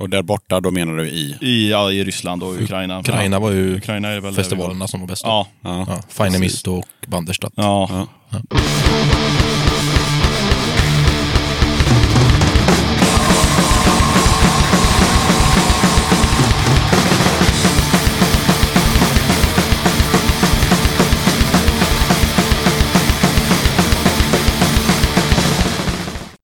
Och där borta, då menar du i? I, ja, i Ryssland och Ukraina. Ukraina var ju Ukraina är väl festivalerna som var bäst. Ja. ja. ja Finemist och Banderstadt. Ja. ja.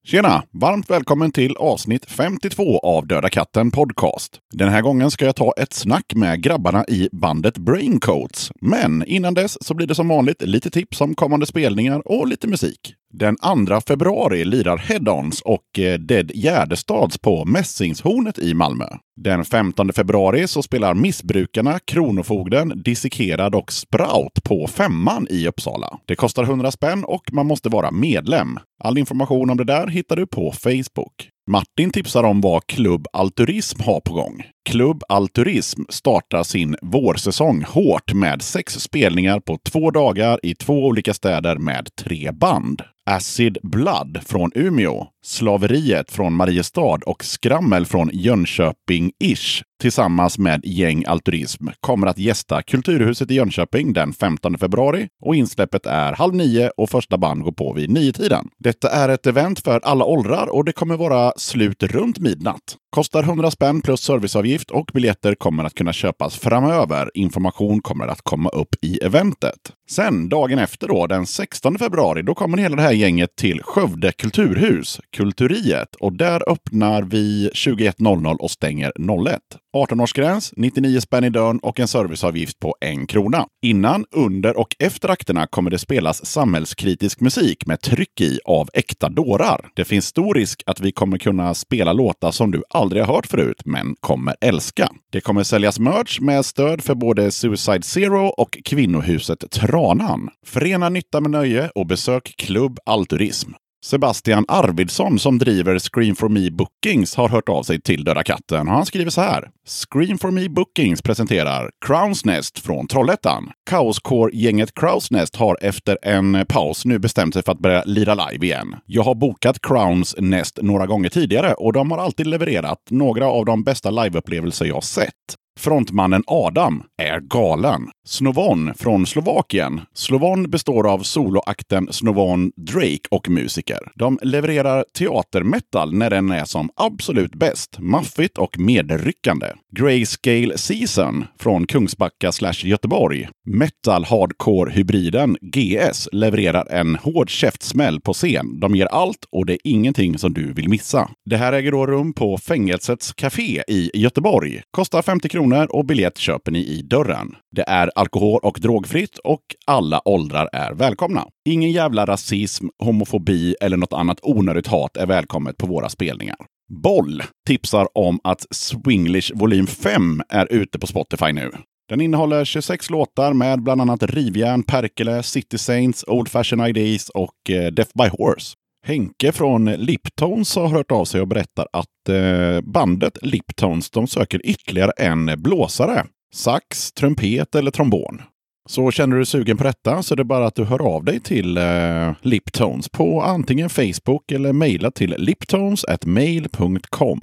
Tjena! Varmt välkommen till avsnitt 52 av Döda katten Podcast. Den här gången ska jag ta ett snack med grabbarna i bandet Braincoats. Men innan dess så blir det som vanligt lite tips om kommande spelningar och lite musik. Den 2 februari lirar Head-Ons och eh, Dead Gärdestads på Mässingshornet i Malmö. Den 15 februari så spelar Missbrukarna, Kronofogden, Dissekerad och Sprout på Femman i Uppsala. Det kostar 100 spänn och man måste vara medlem. All information om det där hittar du på Facebook. Martin tipsar om vad Klubb Alturism har på gång. Klubb Alturism startar sin vårsäsong hårt med sex spelningar på två dagar i två olika städer med tre band. Acid Blood från Umeå, Slaveriet från Mariestad och Skrammel från Jönköping-ish tillsammans med Gäng Alturism kommer att gästa Kulturhuset i Jönköping den 15 februari och insläppet är halv nio och första band går på vid nio tiden. Detta är ett event för alla åldrar och det kommer vara slut runt midnatt. Kostar 100 spänn plus serviceavgift och biljetter kommer att kunna köpas framöver. Information kommer att komma upp i eventet. Sen dagen efter då, den 16 februari, då kommer hela det här gänget till Skövde kulturhus, Kulturiet. Och där öppnar vi 21.00 och stänger 01. 18-årsgräns, 99 spänn i dörren och en serviceavgift på en krona. Innan, under och efter akterna kommer det spelas samhällskritisk musik med tryck i av äkta dårar. Det finns stor risk att vi kommer kunna spela låtar som du aldrig har hört förut, men kommer älska. Det kommer säljas merch med stöd för både Suicide Zero och kvinnohuset Tranan. Förena nytta med nöje och besök Klubb Alturism. Sebastian Arvidsson som driver Scream for Me Bookings har hört av sig till Döda katten. Han skriver så här. Scream for Me Bookings presenterar Crowns Nest från Trollhättan. Kaoscore-gänget Crowns Nest har efter en paus nu bestämt sig för att börja lira live igen. Jag har bokat Crowns Nest några gånger tidigare och de har alltid levererat några av de bästa liveupplevelser jag sett. Frontmannen Adam är galen. Snovon från Slovakien. Slovon består av soloakten Snovon Drake och musiker. De levererar teatermetal när den är som absolut bäst. Maffigt och medryckande. Grayscale Season från Kungsbacka slash Göteborg. Metal hardcore-hybriden GS levererar en hård käftsmäll på scen. De ger allt och det är ingenting som du vill missa. Det här äger då rum på Fängelsets Café i Göteborg. Kostar 50 kronor och biljett köper ni i dörren. Det är alkohol och drogfritt och alla åldrar är välkomna. Ingen jävla rasism, homofobi eller något annat onödigt hat är välkommet på våra spelningar. Boll tipsar om att Swinglish volym 5 är ute på Spotify nu. Den innehåller 26 låtar med bland annat Rivjärn, Perkele, City Saints, Old Fashion IDs och eh, Death by Horse. Henke från Liptones har hört av sig och berättar att eh, bandet Liptones de söker ytterligare en blåsare. Sax, trumpet eller trombon. Så känner du dig sugen på detta så är det bara att du hör av dig till eh, Liptones på antingen Facebook eller mejla till liptones@mail.com.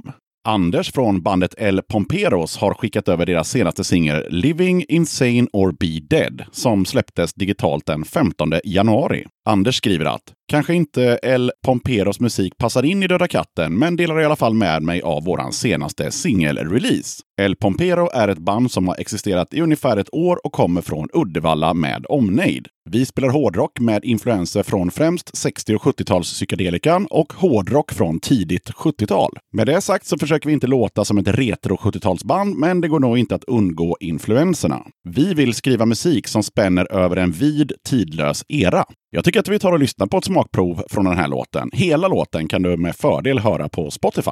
Anders från bandet El Pomperos har skickat över deras senaste singel Living Insane or Be Dead som släpptes digitalt den 15 januari. Anders skriver att Kanske inte El Pomperos musik passar in i Döda katten, men delar i alla fall med mig av våran senaste singelrelease. El Pompero är ett band som har existerat i ungefär ett år och kommer från Uddevalla med omnejd. Vi spelar hårdrock med influenser från främst 60 och 70-tals psykedelikan och hårdrock från tidigt 70-tal. Med det sagt så försöker vi inte låta som ett retro 70-talsband, men det går nog inte att undgå influenserna. Vi vill skriva musik som spänner över en vid, tidlös era. Jag tycker att vi tar och lyssnar på ett smakprov från den här låten. Hela låten kan du med fördel höra på Spotify.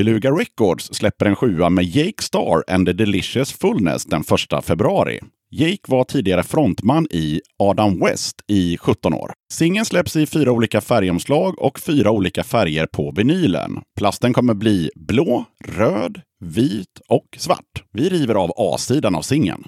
Beluga Records släpper en sjua med Jake Star and the Delicious Fullness den 1 februari. Jake var tidigare frontman i Adam West i 17 år. Singeln släpps i fyra olika färgomslag och fyra olika färger på vinylen. Plasten kommer bli blå, röd, vit och svart. Vi river av A-sidan av singeln.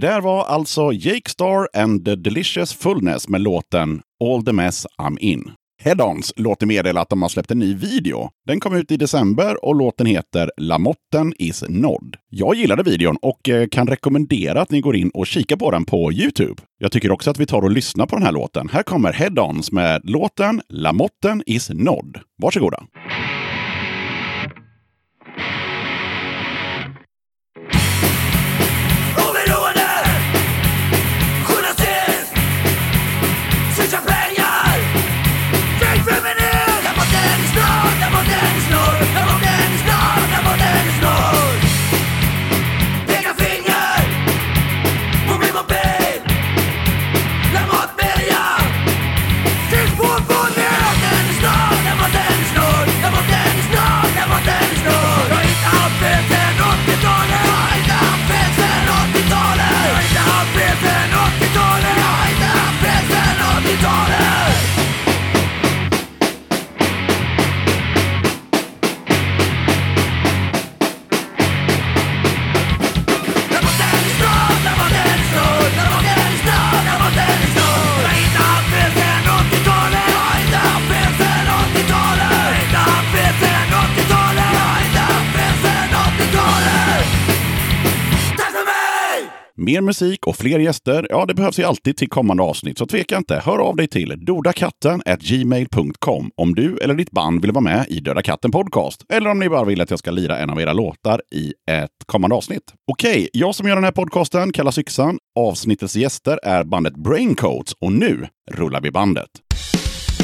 Det där var alltså Jake Star and the Delicious Fullness med låten All the Mess I'm In. Head-Ons låter meddela att de har släppt en ny video. Den kom ut i december och låten heter Lamotten is Nod. Jag gillade videon och eh, kan rekommendera att ni går in och kikar på den på Youtube. Jag tycker också att vi tar och lyssnar på den här låten. Här kommer Head-Ons med låten Lamotten is Nod. Varsågoda! Mm. Mer musik och fler gäster, ja det behövs ju alltid till kommande avsnitt, så tveka inte. Hör av dig till dodakatten gmail.com om du eller ditt band vill vara med i Döda katten Podcast. Eller om ni bara vill att jag ska lira en av era låtar i ett kommande avsnitt. Okej, jag som gör den här podcasten kallas Yxan. Avsnittets gäster är bandet Braincoats och nu rullar vi bandet.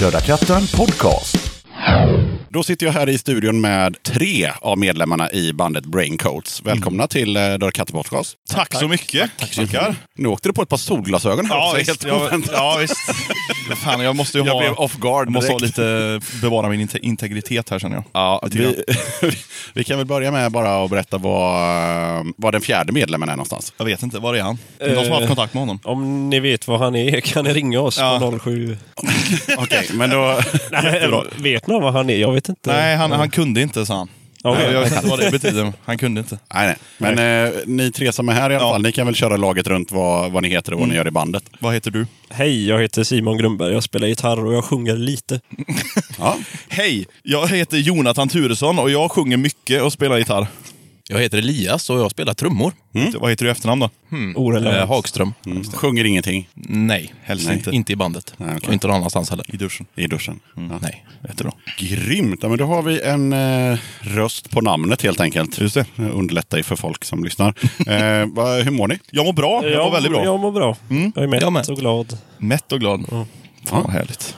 Döda katten Podcast. Då sitter jag här i studion med tre av medlemmarna i bandet Braincoats. Välkomna till eh, Dörr Katter Podcast. Tack, så mycket. Tackar. Nu åkte du på ett par solglasögon här Ja, också, visst. helt Jag, oväntat. ja, visst. Fan, jag måste ju Jag ha... blev off guard måste ha lite, bevara min inte- integritet här känner jag. Ja, vi, vi kan väl börja med bara att berätta var, var den fjärde medlemmen är någonstans. Jag vet inte, var är han? Är det någon som har haft Eh, kontakt med honom? Om ni vet var han är kan ni ringa oss Ja. på 07. Okej, men då... Nej, vet någon var han är? Jag vet inte. Nej, han, han kunde inte sa han. Okej. Jag vet inte vad det betyder. Han kunde inte. Nej, nej. Men eh, ni tre som är här i alla Ja. fall, ni kan väl köra laget runt vad, vad ni heter och vad ni gör i bandet. Vad heter du? Hej, jag heter Simon Grundberg. Jag spelar gitarr och jag sjunger lite. Ja. Hej! Jag heter Jonathan Turesson och jag sjunger mycket och spelar gitarr. Jag heter Elias och jag spelar trummor. Vad heter du i efternamn då? Orelevant. Eh, Hagström. Mm. Sjunger ingenting Nej, Helst Nej, inte. inte i bandet. Nej, okej. Och inte någon annanstans heller. I duschen. i duschen. Ja. Nej. Jättebra. Grymt! Ja, men då har vi en eh, röst på namnet helt enkelt. Just det. Underlättar ju för folk som lyssnar. eh, hur mår ni? Jag mår bra. Jag mår väldigt bra. Jag mår bra. Jag är mätt Jag med. och glad. Mätt och glad. Fan vad härligt.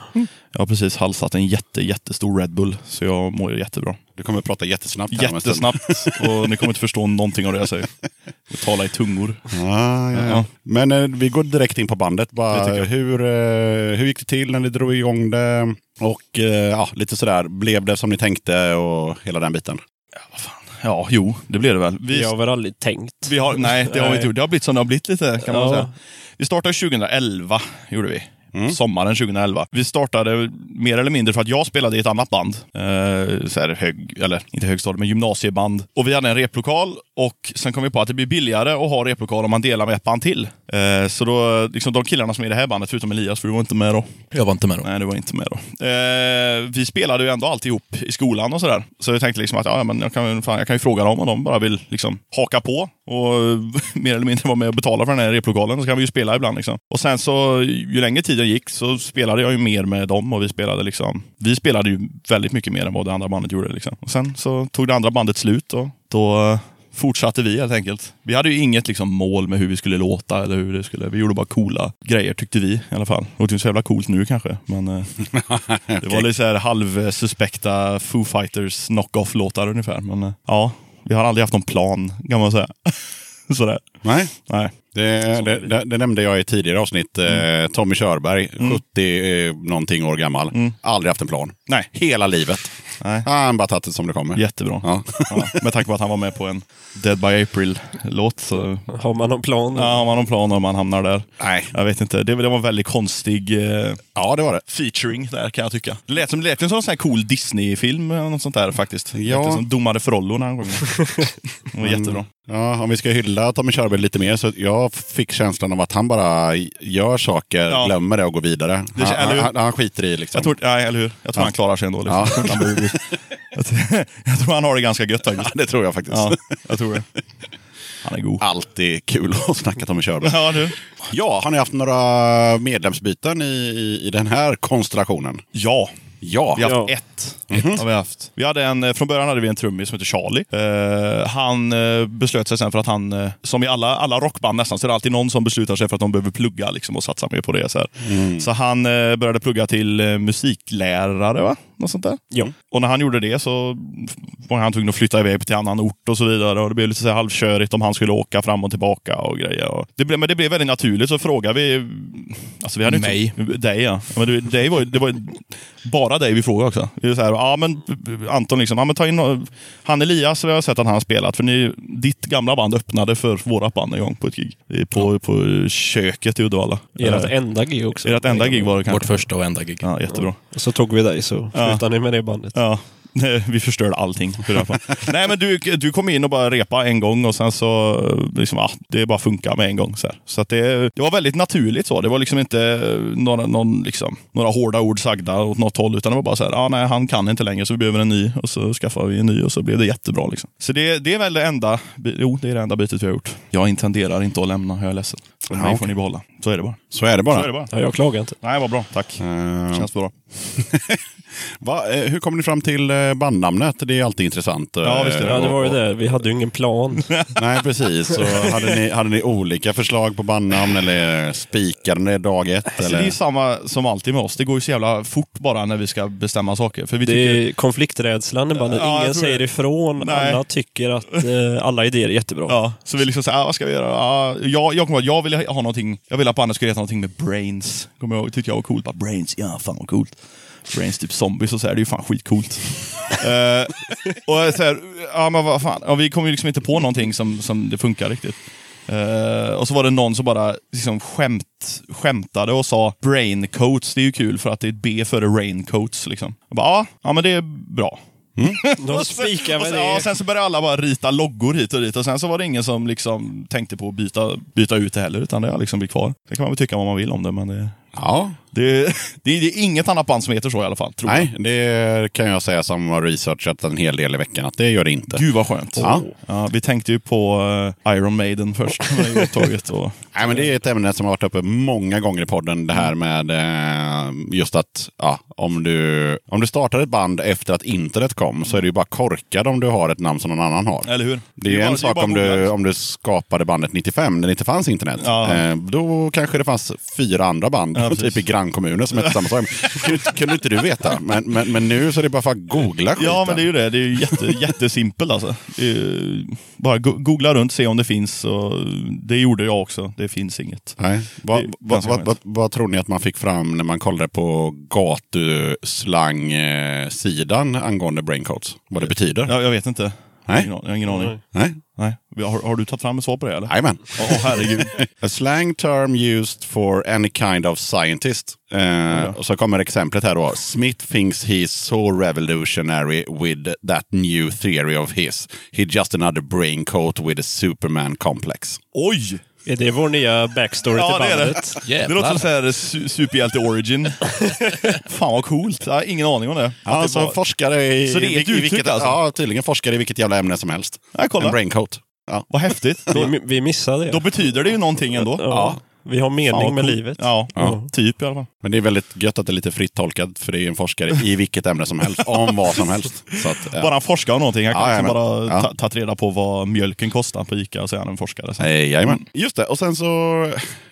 Jag har precis halsat en jätte, jättestor Red Bull, så jag mår jättebra. Du kommer att prata jättesnabbt. här. Jättesnabbt. Och ni kommer inte förstå någonting av det jag säger. Jag talar i tungor. Ja, ja, ja. Ja. Men eh, vi går direkt in på bandet. Det Bara, hur, eh, hur gick det till när ni drog igång det? Och eh, ja, lite sådär, blev det som ni tänkte och hela den biten? Ja, jo, det blev det väl. Vi, har väl aldrig tänkt. vi har, nej, det har vi inte gjort. Det har blivit som det har blivit lite, kan man Ja. säga. Vi startade 2011, gjorde vi. Mm. Sommaren 2011. Vi startade mer eller mindre för att jag spelade i ett annat band. Eh, så här hög, eller inte högstadiet, men gymnasieband. Och vi hade en replokal och sen kom vi på att det blir billigare att ha replokal om man delar med ett band till. Eh, så då, liksom de killarna som är i det här bandet, förutom Elias, för du var inte med då. Jag var inte med då. Nej, det var inte med då. Eh, vi spelade ju ändå alltid ihop i skolan och sådär. Så jag tänkte liksom att ja, men jag, kan, fan, jag kan ju fråga dem om de bara vill liksom haka på och mer eller mindre vara med och betala för den här replokalen. Så kan vi ju spela ibland. Liksom. Och sen så, ju längre tiden gick så spelade jag ju mer med dem och vi spelade liksom, vi spelade ju väldigt mycket mer än vad det andra bandet gjorde. Liksom. Och sen så tog det andra bandet slut och då fortsatte vi helt enkelt. Vi hade ju inget liksom, mål med hur vi skulle låta eller hur det skulle. Vi gjorde bara coola grejer tyckte vi i alla fall. Det låter inte så jävla coolt nu kanske, men eh, det var lite så här halvsuspekta Foo Fighters knock-off-låtar ungefär. Men eh, ja, vi har aldrig haft någon plan kan man säga. Sådär. Nej, Nej. det, det, det, nämnde jag i tidigare avsnitt. Eh, Tommy Körberg, 70 eh, någonting år gammal. Aldrig haft en plan. Nej. Hela livet. Nej. Han bara tagit det som det kommer. Jättebra. Ja. Ja, med tanke på att han var med på en Dead by April-låt så Har man någon plan? ja, har man någon plan om man hamnar där. Nej. Jag vet inte. Det, det var en väldigt konstig eh, Ja, det var det. featuring där kan jag tycka. Det lät som, det lät som en sån här cool Disney-film eller något sånt där faktiskt. Ja. Ja. Som domade Frollo några gånger. Det var jättebra. Ja, om vi ska hylla Tommy Körberg lite mer så jag fick känslan av att han bara gör saker, Ja. glömmer det och går vidare. Det- han, eller hur? han, han skiter i liksom. Jag tror, nej, eller hur? Jag tror Ja. han klarar sig ändå. Liksom. Ja. Behöver- jag, tror- han har det ganska gött Ja, faktiskt. det tror jag faktiskt. Ja, jag tror det. Han är god. Alltid kul att snacka Tommy Körberg. Ja, du. Ja, har ni haft några medlemsbyten i, i, i den här konstellationen? Ja, Ja. vi har haft Ja. ett. Har vi, haft. vi hade en, eh, från början hade vi en trummis som heter Charlie. Eh, han eh, beslöt sig sen för att han, eh, som i alla, alla rockband nästan, så är det alltid någon som beslutar sig för att de behöver plugga liksom, och satsa mer på det. Så, här. så han eh, började plugga till eh, musiklärare, va? Något sånt där. Ja. Och när han gjorde det så var han tvungen att flytta iväg till annan ort och så vidare. Och det blev lite så här halvkörigt om han skulle åka fram och tillbaka och grejer. Det blev, men det blev väldigt naturligt. Så frågade vi... Alltså vi hade inte- Mig. Dig ja. ja men det, dig var, det var bara dig vi frågade också. Var så här, ja men Anton, liksom, ja, men ta in han Elias, vi har sett att han har spelat. För ni, ditt gamla band öppnade för vårat band en gång på ett gig. På, på köket i Uddevalla. Ert Eh, enda gig också. Ert enda gig var det Vårt kanske. första och enda gig. Ja, jättebra. Och så tog vi dig så Ja. Slutade ni med det bandet. Ja, vi förstörde allting. för. Nej men du, du kom in och bara repa en gång och sen så, liksom, ja, det bara funkar med en gång. Så, här. så det, det var väldigt naturligt så. Det var liksom inte några, någon, liksom, några hårda ord sagda åt något håll, utan det var bara så här, ja, nej, han kan inte längre så vi behöver en ny. Och så skaffade vi en ny och så blev det jättebra. Liksom. Så det, det är väl det enda, jo, det är det enda bytet vi har gjort. Jag intenderar inte att lämna, jag är ledsen. Ja, mig får ni behålla. Så är det bara. Så är det bara. Så är det bara. Ja, jag klagar inte. Nej, vad bra. Tack. Eh, Känns bra. Va, eh, hur kom ni fram till eh, bandnamnet? Det är alltid intressant. Ja, visst är det. Ja, det var ju det. Vi hade ju ingen plan. Nej, precis. Så hade, ni, hade ni olika förslag på bandnamn eller spikade ni dag ett? Så Eller? det är samma som alltid med oss. Det går ju så jävla fort bara när vi ska bestämma saker. För vi Det tycker... är konflikträdslan i bandet. Ja, Ingen säger det. ifrån. Nej. Alla tycker att eh, alla idéer är jättebra. Ja, så vi liksom säger, ah, vad ska vi göra? Ah, jag, jag kommer ihåg, jag ville ha någonting, jag ville att bandet skulle heta någonting med brains. Kommer jag ihåg, tyckte jag var coolt. Bara, brains, ja fan vad coolt. Brains typ zombies och så här, det är ju fan skitcoolt. uh, och så här, ja men vad fan, ja, vi kom ju liksom inte på någonting som, som det funkar riktigt. Eh, och så var det någon som bara liksom skämt, skämtade och sa braincoats, det är ju kul för att det är ett B före raincoats. Liksom. Jag bara, ja, ja men det är bra. De Och sen- spikar och med sen, ja, det. sen så började alla bara rita loggor hit och dit och sen så var det ingen som liksom tänkte på att byta, byta ut det heller, utan det har liksom blivit kvar. Sen kan man väl tycka vad man vill om det, men det, Ja, det, det, det är inget annat band som heter så i alla fall. Nej, det kan jag säga som har researchat en hel del i veckan att det gör det inte. jag. Gud vad skönt. Ja. Ja, vi tänkte ju på eh, Iron Maiden först, upptaget. Och, Nej, men det är ett ämne som har varit uppe många gånger i podden. Det här med eh, just att ja, om, du, om du startar ett band efter att internet kom så är det ju bara korkad om du har ett namn som någon annan har. eller hur? Det är ju bara- en sak bara om att googla, du, om du skapade bandet 95 när det inte fanns internet. Ja. Eh, då kanske det fanns fyra andra band, Ja, precis. typ i grannkommuner som hette samma sak. kunde, kunde inte du veta. Men, men, men nu så är det bara för att googla skiten. Ja, men det är ju det. Det är ju jätte, jättesimpelt alltså. Ju bara go- googla runt, se om det finns. Och det gjorde jag också. Det finns inget. Nej. Vad, vad, vad, vad, tror ni att man fick fram när man kollade på gatuslang-sidan angående braincoats? Vad det betyder? Jag, jag vet inte. Nej. Jag har ingen aning. Nej? Nej. Har, har du tagit fram ett svar på det eller? Jajamän. Åh herregud. A slang term used for any kind of scientist. Eh, och så kommer exemplet här då. Smith thinks he's so revolutionary with that new theory of his. He's just another brain coat with a superman complex. Oj! Är det vår nya backstory Ja, till det är det. bandet? Det låter som su- superhjälte-origin. Fan vad coolt. Jag har ingen aning om det. Det Alltså var- forskare i, Så det är ett i, vilket, alltså? Ja, tydligen forskare i vilket jävla ämne som helst. Nej, kolla. En brain coat. Ja. Vad häftigt. Då, Vi, vi missade det. då betyder det ju någonting ändå. ja. Vi har Fan, mening vad med livet. Ja, Ja. typ i alla fall. Men det är väldigt gött att det är lite fritt tolkat, för det är en forskare i vilket ämne som helst, om vad som helst. Så att, ja. Bara han forskar om någonting. Han kan Ja, bara Ja. ta, tagit reda på vad mjölken kostar på Ica och så är han en forskare. Så. Eh, Jajamän. Just det, och sen så...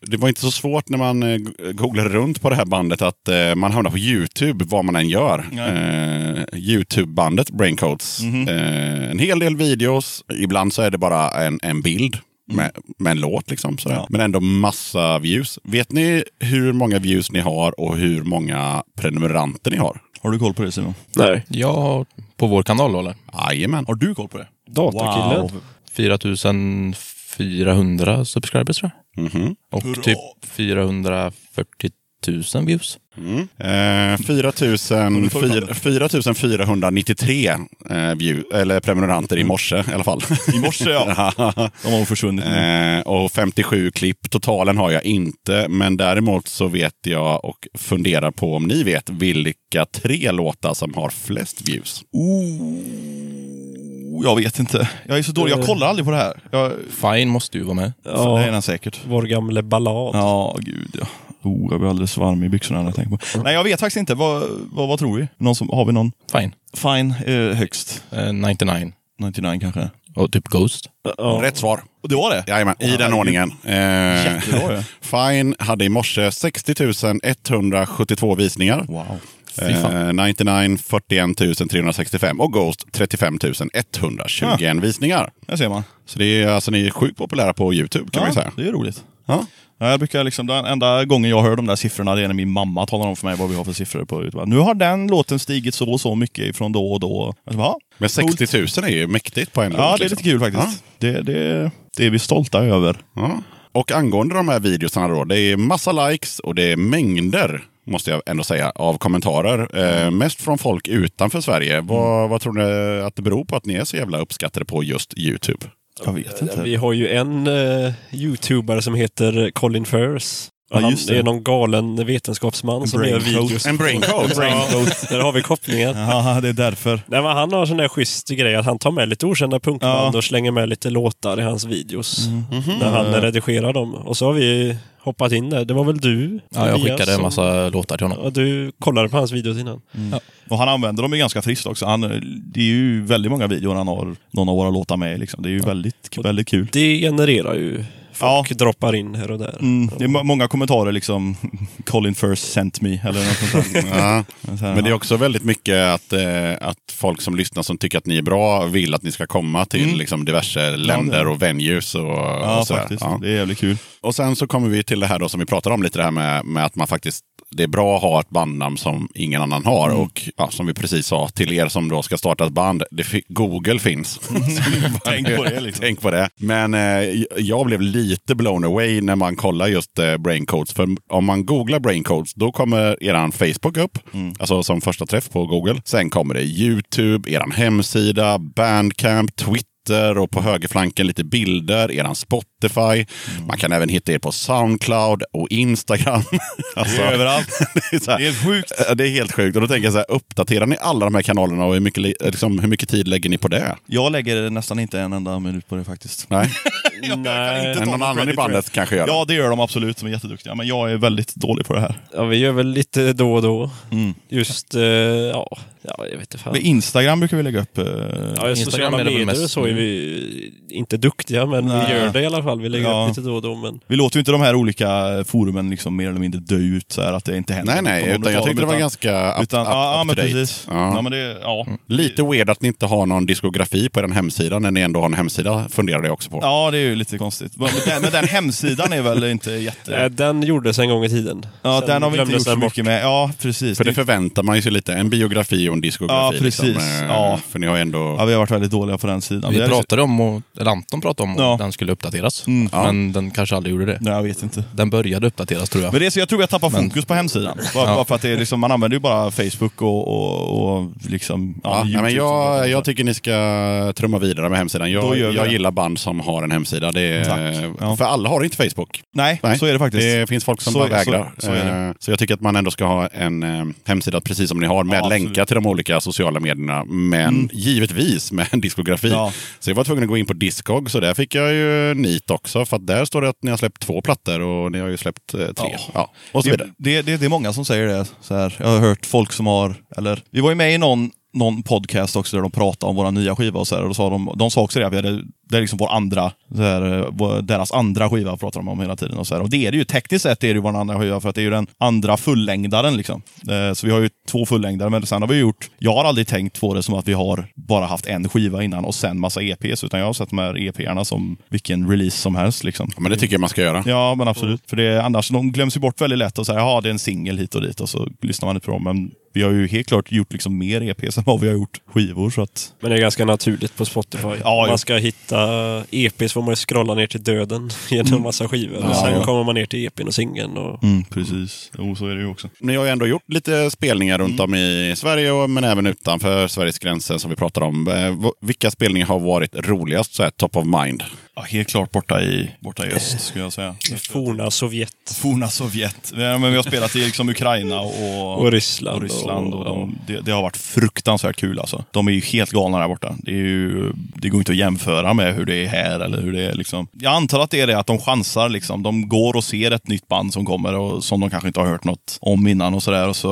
Det var inte så svårt när man eh, googlade runt på det här bandet att eh, man hamnar på YouTube vad man än gör. Eh, YouTube-bandet Braincoats. Eh, en hel del videos. Ibland så är det bara en, en bild. Med, med en låt liksom. Sådär. Ja. Men ändå massa views. Vet ni hur många views ni har och hur många prenumeranter ni har? Har du koll på det Simon? Nej. Ja, på vår kanal eller? Jajamän. Har du koll på det? Datakillen. Wow. 4400 subscribers tror jag. Mhm. Och Hurra. typ 440 000 views. Mm. Eh, 4 000 du tagit fram det? 4 493 eh, view, eller prenumeranter i morse i alla fall. I morse ja. De har försvunnit nu. Eh, och 57 klipp. Totalen har jag inte, men däremot så vet jag och funderar på om ni vet vilka tre låtar som har flest views. Oh, jag vet inte. Jag är så dålig. Jag kollar aldrig på det här. Jag, Fine måste ju vara med. Det är Ja, den säkert. vår gamla ballad. Ja, gud ja. Oh, jag blir alldeles varm i byxorna när jag tänker på Nej, jag vet faktiskt inte. Vad, vad, vad tror vi? Någon som, har vi någon? Fine. Fine, eh, högst. Eh, 99. 99 kanske. Och typ Ghost. Ja. Rätt svar. Och det var det? Jajamän, i den ordningen. Eh, Jättebra. Fine hade i morse 60 172 visningar. Wow. Eh, 99 41 365 och Ghost 35 121 visningar. Där ser man. Så det är alltså ni är sjukt populära på Youtube kan man Ja, säga. det är roligt. Ja. Ja, Jag brukar liksom, den enda gången jag hör de där siffrorna det är när min mamma talar om för mig vad vi har för siffror på YouTube. Nu har den låten stigit så och så mycket ifrån då och då. Bara, ja, Men 60 000 är ju mäktigt på en låt. ja, det är liksom. lite kul faktiskt. Det, det, det är vi stolta över. Ja. Och angående de här videosarna då, det är massa likes och det är mängder, måste jag ändå säga, av kommentarer. Eh, mest från folk utanför Sverige. Vad, vad tror ni att det beror på att ni är så jävla uppskattade på just Youtube? Jag vet inte. Vi har ju en uh, youtubare som heter Colin Firth. Ja, han just det. är någon galen vetenskapsman som gör videos. En braincoat. Där har vi kopplingen. Ja, det är därför. Nej, men han har en sån där schysst grej att han tar med lite okända punkband Ja. och slänger med lite låtar i hans videos. Mhm. När han redigerar dem. Och så har vi hoppat in där. Det var väl du? Ja, jag skickade en massa låtar till honom. Ja, du kollade på hans videos innan. Och han använder dem ju ganska friskt också. Han, det är ju väldigt många videor han har någon av våra låtar med liksom. Det är ju väldigt, väldigt kul. Det genererar ju folk Ja. droppar in här och där. Mm, det är må- många kommentarer liksom, Colin First sent me, eller något sånt. Ja. Men det är ja. också väldigt mycket att, eh, att folk som lyssnar som tycker att ni är bra vill att ni ska komma till Mm. liksom, diverse länder och venues. Och, Ja, och sådär. faktiskt. Ja. Det är jävligt kul. Och sen så kommer vi till det här då som vi pratade om lite, det här med, med att man faktiskt det är bra att ha ett bandnamn som ingen annan har. Mm. Och ja, som vi precis sa, till er som då ska starta ett band, Google finns. Tänk på det liksom. Tänk på det. Men eh, jag blev lite blown away när man kollar just eh, Braincodes. För om man googlar Braincodes, då kommer eran Facebook upp. Mm. Alltså som första träff på Google. Sen kommer det YouTube, eran hemsida, Bandcamp, Twitter och på högerflanken lite bilder, eran Spotify. Mm. Man kan även hitta er på Soundcloud och Instagram. alltså, Det är överallt. det är så här- Det är helt sjukt. Det är helt sjukt. Och då tänker jag så här, uppdaterar ni alla de här kanalerna och hur mycket, li- liksom, hur mycket tid lägger ni på det? Jag lägger nästan inte en enda minut på det faktiskt. Nej, Jag Nej. men ta någon annan i bandet det. kanske gör det. Ja, det gör de absolut som är jätteduktiga. Men jag är väldigt dålig på det här. Ja, vi gör väl lite då och då. Mm. Just, eh, ja, ja, jag vet inte fan. Med Instagram brukar vi lägga upp. eh, Ja, Instagram sociala medier och så är vi inte duktiga, men Nej. vi gör det i alla fall. Vi lägger Ja. upp lite då och då. Men Vi låter ju inte de här olika forumen liksom mer eller mindre dö ut, så här, att det inte händer Nej, nej, utan jag tyckte det var ganska up, Utan, up, ja, up men precis. Ja. Ja. men det, ja. Lite weird att ni inte har någon diskografi på er hemsida när ni ändå har en hemsida, funderar jag också på. ja, det är ju lite konstigt. Men den, men den hemsidan är väl inte jätte... den gjordes en gång i tiden. Ja, Sen den har vi inte gjort så bort. mycket med. Ja, precis. För det förväntar man ju sig lite, en biografi och en diskografi. Ja, precis. Liksom, Ja. För ni har ändå... Ja, vi har varit väldigt dåliga på den sidan. Vi pratade om, och, eller Anton pratade om Ja. den skulle uppdateras. Mm. Men den kanske aldrig gjorde det. Nej, jag vet inte. Den började uppdateras tror jag. Men det är så, jag tror jag tappar fokus på hemsidan. Bara, Ja. bara för att det är liksom, man använder ju bara Facebook och, och, och liksom... Ja, nej, men YouTube jag, jag tycker ni ska trumma vidare med hemsidan. Jag, jag gillar band som har en hemsida. Det är. Ja. För alla har inte Facebook. Nej, Nej, så är det faktiskt. Det finns folk som Så- bara vägrar. så- så är det. Eh, så jag tycker att man ändå ska ha en eh, hemsida precis som ni har med Ja, länkar till de olika sociala medierna. Men givetvis med en diskografi. Ja. Så jag var tvungen att gå in på Discog, så där fick jag ju nit också. För att där står det att ni har släppt två plattor och ni har ju släppt eh, tre. Ja. Ja. Och så vidare. Det, det, det, det är många som säger det. Så här. Jag har hört folk som har, eller vi var ju med i någon, någon podcast också där de pratade om våra nya skiva och så här, och då sa de, de sa också det, vi hade, det är liksom vår andra, så här, deras andra skiva pratar de om hela tiden. Och, så här. och det är det ju, tekniskt sett är det ju vår andra skiva för att det är ju den andra fullängdaren. Liksom. Eh, Så vi har ju två fullängdare, men sen har vi gjort, jag har aldrig tänkt på det som att vi har bara haft en skiva innan och sen massa EPs, utan jag har sett de här EP'erna som vilken release som helst. Liksom. Ja, men det tycker jag man ska göra. Ja, men absolut. För det, annars de glöms ju bort väldigt lätt och säger jaha, det är en singel hit och dit och så lyssnar man inte på dem. Men vi har ju helt klart gjort liksom mer EPs än vad vi har gjort skivor. Så att, Men det är ganska naturligt på Spotify. Ja, man ska hitta EPs får man ju scrolla ner till döden genom massa skivor. och sen ja. kommer man ner till EPn och singeln. Och... mm, precis. Jo, så är det ju också. Ni har ju ändå gjort lite spelningar runt om i Sverige, och, men även utanför Sveriges gränser som vi pratar om. Eh, Vilka spelningar har varit roligast, så här, top of mind? Ja, helt klart borta i, borta i öst, skulle jag säga. Forna Sovjet Forna Sovjet. Ja, men vi har spelat i liksom Ukraina och, och Ryssland. och Ryssland. Och och- de, det, det har varit fruktansvärt kul alltså. De är ju helt galna där borta. Det, är ju, det går inte att jämföra med hur det är här eller hur det är liksom. Jag antar att det är det att de chansar liksom. De går och ser ett nytt band som kommer och som de kanske inte har hört något om innan och sådär. Och, så,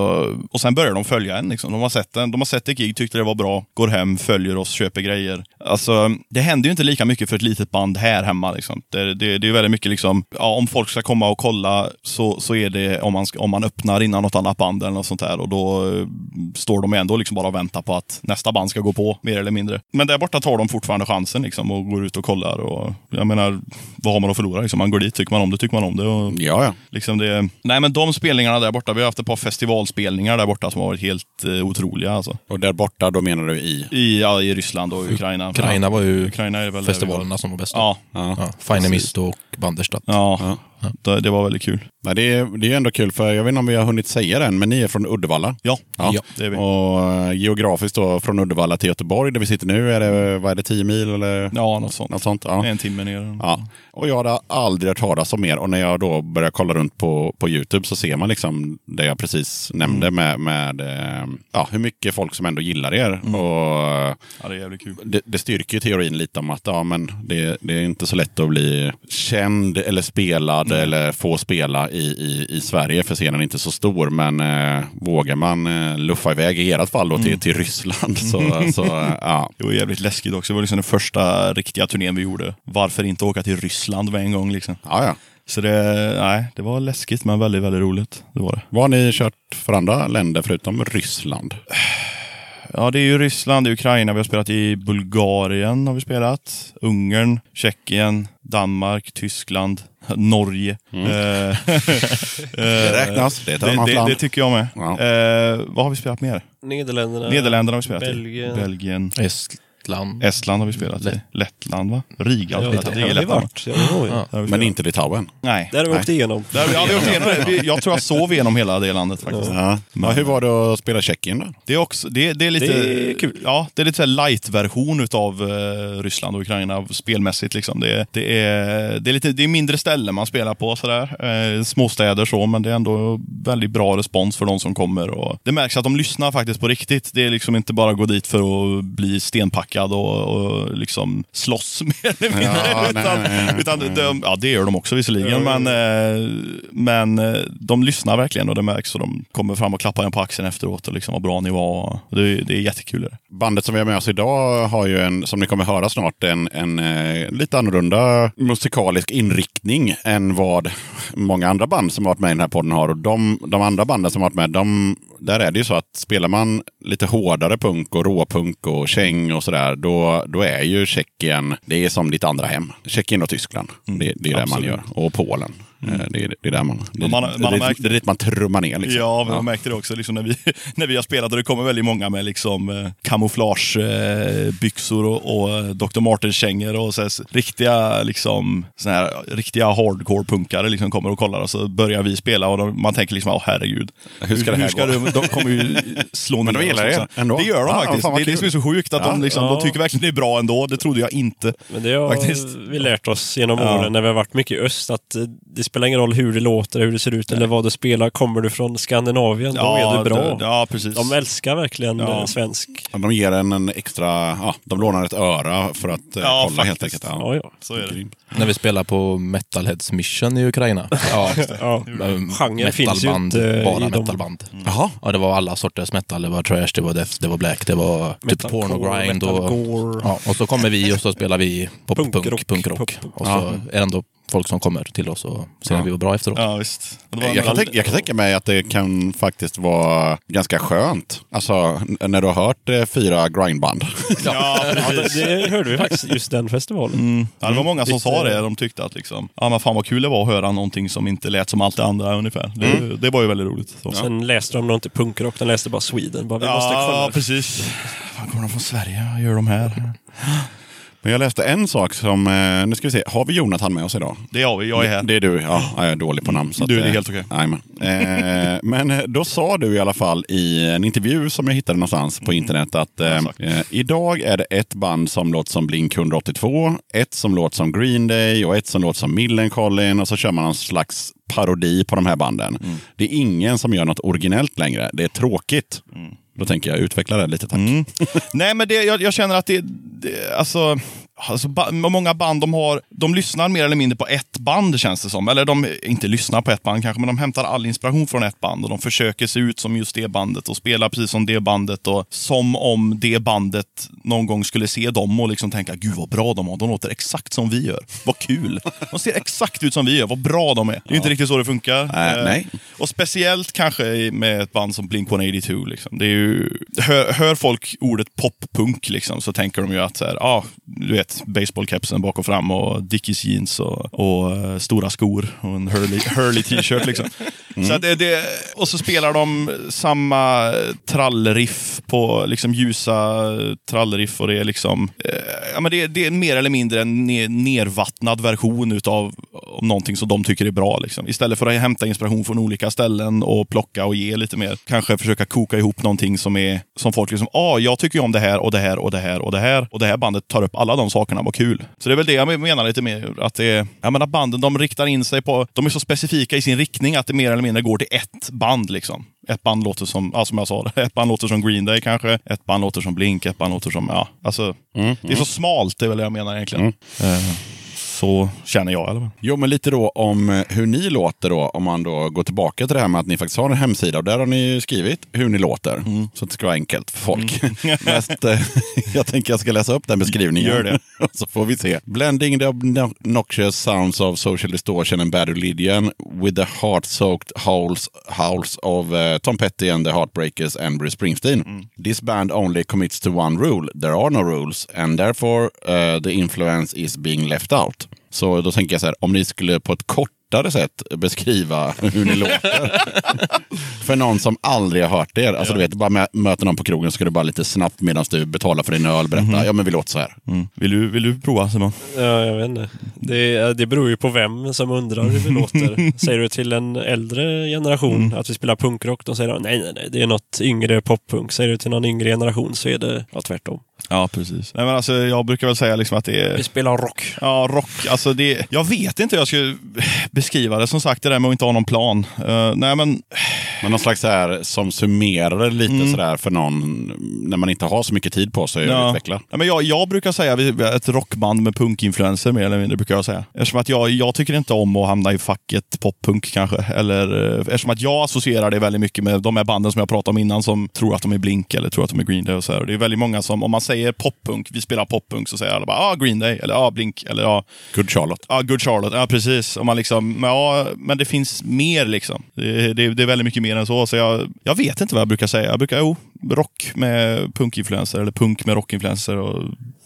och sen börjar de följa en liksom. De har sett en, de har sett ett gig, tyckte det var bra, går hem, följer oss, köper grejer. Alltså, det händer ju inte lika mycket för ett litet band här hemma liksom. Det, det, det är väldigt mycket liksom, ja, om folk ska komma och kolla så, så är det om man, om man öppnar innan något annat band eller något sånt där och då eh, står de ändå liksom bara och väntar på att nästa band ska gå på, mer eller mindre. Men där borta tar de fortfarande chansen liksom och går ut och kollar och jag menar, vad har man att förlora liksom? Man går dit, tycker man om det, tycker man om det. Och, Ja, ja. Liksom det, nej men de spelningarna där borta, vi har haft ett par festivalspelningar där borta som har varit helt eh, otroliga alltså. Och där borta, då menar du i? I, ja, I Ryssland och Ukraina. Ukraina var ju Ukraina är väl festivalerna som var bäst. var. Ja, Ja. Ja, Finemist och Banderstadt. ja. Det, det var väldigt kul. Nej, det, är, det är ändå kul, för jag vet inte om vi har hunnit säga det än, men ni är från Uddevalla. Ja, Ja. det är vi. Och eh, geografiskt då, från Uddevalla till Göteborg, där vi sitter nu, är det, vad är det, 10 mil eller Ja, något sånt. något sånt? Ja. En timme ner. Ja. Och jag hade aldrig hört talas om er. Och när jag då börjar kolla runt på, på YouTube så ser man liksom det jag precis nämnde med, med eh, ja, hur mycket folk som ändå gillar er. Och Ja, det är jävligt kul. det, det styrker ju teorin lite om att ja, men det, det är inte så lätt att bli känd eller spelad eller få spela i, i, i Sverige för scenen är inte så stor. Men eh, vågar man eh, luffa iväg i ert fall då till, till Ryssland så, så eh, ja. Det var jävligt läskigt också. Det var liksom den första riktiga turnén vi gjorde. Varför inte åka till Ryssland med en gång liksom? ja, ja. Så det, nej, det var läskigt men väldigt, väldigt roligt. Det var det. Vad har ni kört för andra länder förutom Ryssland? Ja, det är ju Ryssland, det är Ukraina, vi har spelat i Bulgarien, har vi spelat. Ungern, Tjeckien, Danmark, Tyskland, Norge. Eh, Det räknas, det är ett det, annat det, land. det tycker jag med. Ja. Eh, vad har vi spelat mer? Nederländerna. Nederländerna har vi spelat Belgien. i. Belgien. Estland. Estland har vi spelat i. Lätt- Lettland va? Riga har Ja, vi det spelat i. har vi Lettland, va? varit. Ja, det har vi. Ja. Där har vi Men spelat. inte Litauen? Nej. Där har vi åkt igenom. Där, ja, vi åkte igenom det. Vi- Jag tror jag sov igenom hela det landet faktiskt. Ja. Ja, hur var det att spela Tjeckien då? Det är, också, det, det är lite Det är kul. Ja, det är lite så här light-version utav eh, Ryssland och Ukraina spelmässigt. Liksom. Det, är- det, är, det, är lite, det är mindre ställen man spelar på, sådär. Eh, småstäder så, men det är ändå väldigt bra respons för de som kommer. Och det märks att de lyssnar faktiskt på riktigt. Det är liksom inte bara gå dit för att bli stenpackad och, och liksom slåss mer eller mindre. Ja, nej, utan, nej, nej. utan de, ja, det gör de också visserligen, men, eh, men eh, de lyssnar verkligen och det märks. Och de kommer fram och klappar en på axeln efteråt och liksom vad bra ni var. Det, det är jättekul. Bandet som vi har med oss idag har ju, en, som ni kommer höra snart, en, en eh, lite annorlunda musikalisk inriktning än vad många andra band som har varit med i den här podden har. Och de, de andra banden som har varit med, de, där är det ju så att spelar man lite hårdare punk och råpunk och käng och sådär, då, då är ju Tjeckien, det är som ditt andra hem. Tjeckien och Tyskland, det, det är det man absolut. gör. Och Polen. Eh, Det, är, det är där man, det, man har- man har det, märkt- det är dit man trummar ner. Liksom. Ja, men jag märkte det också liksom när, vi, när vi har spelat och det kommer väldigt många med liksom, eh, kamouflagebyxor eh, och, och Dr. Martens-kängor och så riktiga, liksom, såna här, riktiga hardcore-punkare liksom kommer och kollar och så börjar vi spela och de, man tänker liksom, åh herregud. Hur ska det här gå? du, De kommer ju slå Men ner de gillar också. ändå. Det gör de Ja, faktiskt. det är det som är så sjukt att Ja. de, liksom, Ja. de tycker verkligen det är bra ändå. Det trodde jag inte. Men det har Faktiskt. vi lärt oss genom Ja. åren när vi har varit mycket i öst att det spelar ingen roll hur det låter, hur det ser ut eller vad du spelar. Kommer du från Skandinavien, då är du bra. det- ja, precis. De älskar verkligen Ja. eh, svensk. Ja, De ger en, en extra, ja, de lånar ett öra för att eh, Ja, kolla helt faktiskt. enkelt. Ja, ja. Så är det. När vi spelar på Metalheads Mission i Ukraina. Ja, ja. Genren finns ju inte i bara de- metalband. Jaha. Ja, det var alla sorters metal. Det var trash, det var death, det var black, det var typ pornogrind. Och, ja, och så kommer vi och så spelar vi poppunk, Punkrock, punkrock. pop- Och så Ja. är det ändå folk som kommer till oss och säger Ja. att vi var bra efteråt. Ja, visst. Jag kan, tänka, jag kan tänka mig att det kan faktiskt vara ganska skönt. Alltså när du har hört eh, fyra grindband. Ja, Ja, precis. det, det hörde vi faktiskt just den festivalen. Mm. Ja, det var många som Lite- sa det. De tyckte att liksom, ja, men fan vad kul det var att höra någonting som inte lät som allt det andra ungefär. Det, det var ju väldigt roligt. Så. Sen läste de nog inte punkrock, de läste bara Sweden. Bara, vi måste Ja, kolla. precis. Fan, kommer de från Sverige? Vad gör de här? Men jag läste en sak som, eh, nu ska vi se, har vi Jonathan med oss idag? Det har vi, jag är här. Det är du, ja. Jag är dålig på namn. Så Du, att, det är eh, helt okej. jajamän. eh, men eh, då sa du i alla fall i en intervju som jag hittade någonstans på internet att eh, Mm. eh, idag är det ett band som låter som Blink 182, ett som låter som Green Day och ett som låter som Millencolin och så kör man en slags parodi på de här banden. Mm. Det är ingen som gör något originellt längre. Det är tråkigt. Då tänker jag utveckla det lite tack. Mm. Nej, men det, jag, jag känner att det, det alltså, alltså ba, många band de har, de lyssnar mer eller mindre på ett band känns det som. Eller de inte lyssnar på ett band kanske, men de hämtar all inspiration från ett band och de försöker se ut som just det bandet och spela precis som det bandet och som om det bandet någon gång skulle se dem och liksom tänka, gud vad bra de har, de låter exakt som vi gör. Vad kul! De ser exakt ut som vi gör, vad bra de är. Det är ju inte riktigt så det funkar. Äh, nej. och speciellt kanske med ett band som Blink-182. Liksom. Det är ju, hör, hör folk ordet poppunk liksom, så tänker de ju att så här, ah, du vet, baseballkepsen bak och fram och Dickies jeans och, och eh, stora skor och en Hurley, Hurley t-shirt. Liksom. Så att det, det, och så spelar de samma trallriff på liksom, ljusa trallriff och det är liksom, eh, ja, men det, det är mer eller mindre en ne- nervattnad version utav om någonting som de tycker är bra. Liksom. Istället för att hämta inspiration från olika ställen och plocka och ge lite mer. Kanske försöka koka ihop någonting som är som folk liksom, ah, jag tycker ju om det här och det här och det här och det här. Och det här bandet tar upp alla de sakerna, vad kul. Så det är väl det jag menar lite mer, att det är, jag menar banden de riktar in sig på, de är så specifika i sin riktning att det mer eller mindre går till ett band liksom. Ett band låter som, ja, som jag sa, ett band låter som Green Day kanske, ett band låter som Blink, ett band låter som, ja, alltså. Det är så smalt, det är väl det jag menar egentligen. Eh, så känner jag i alla fall. Jo, men lite då om eh, hur ni låter då, om man då går tillbaka till det här med att ni faktiskt har en hemsida och där har ni skrivit hur ni låter. Mm. Så att det ska vara enkelt för folk. Mest, eh, jag tänker jag ska läsa upp den beskrivningen. Gör det. så får vi se. Blending the obnoxious sounds of social distortion and bad religion with the heart-soaked howls, howls of eh, Tom Petty and the Heartbreakers and Bruce Springsteen. This band only commits to one rule. There are no rules and therefore uh, the influence is being left out. Så då tänker jag så här, om ni skulle på ett kortare sätt beskriva hur ni låter. för någon som aldrig har hört er. Alltså du vet, bara mö- möter någon på krogen så ska du bara lite snabbt medan du betalar för din öl berätta, ja men vi låter så här. Mm. Vill, du, vill du prova Simon? Ja, jag vet inte. Det, det beror ju på vem som undrar hur vi låter. Säger du till en äldre generation att vi spelar punkrock, då säger de nej, nej, nej, det är något yngre poppunk. Säger du till någon yngre generation så är det ja, tvärtom. Ja, precis. Nej, men alltså, jag brukar väl säga liksom att det är... Vi spelar rock. Ja, rock. Alltså det, jag vet inte hur jag ska beskriva det. Som sagt, det där med att inte ha någon plan. Eh, nej, men Men någon slags så här som summerar lite Mm. sådär för någon när man inte har så mycket tid på sig att Ja. utveckla. Ja, men jag, jag brukar säga vi- vi är ett rockband med punkinfluenser mer eller mindre. brukar jag säga. Eftersom att jag, jag tycker inte om att hamna i facket poppunk kanske. Eller, eh, eftersom att jag associerar det väldigt mycket med de här banden som jag pratade om innan som tror att de är Blink eller tror att de är Green Day. Och så här. Och Det är väldigt många som, om man säger poppunk, vi spelar poppunk, så säger alla bara ah, Green Day eller ah, Blink eller ah, Good Charlotte. Ja, Good Charlotte. Ja, precis. Och man liksom, men ja, men det finns mer liksom. Det, det, det är väldigt mycket mer än så. Så jag, jag vet inte vad jag brukar säga. Jag brukar, jo, rock med punkinfluenser eller punk med rockinfluenser. Och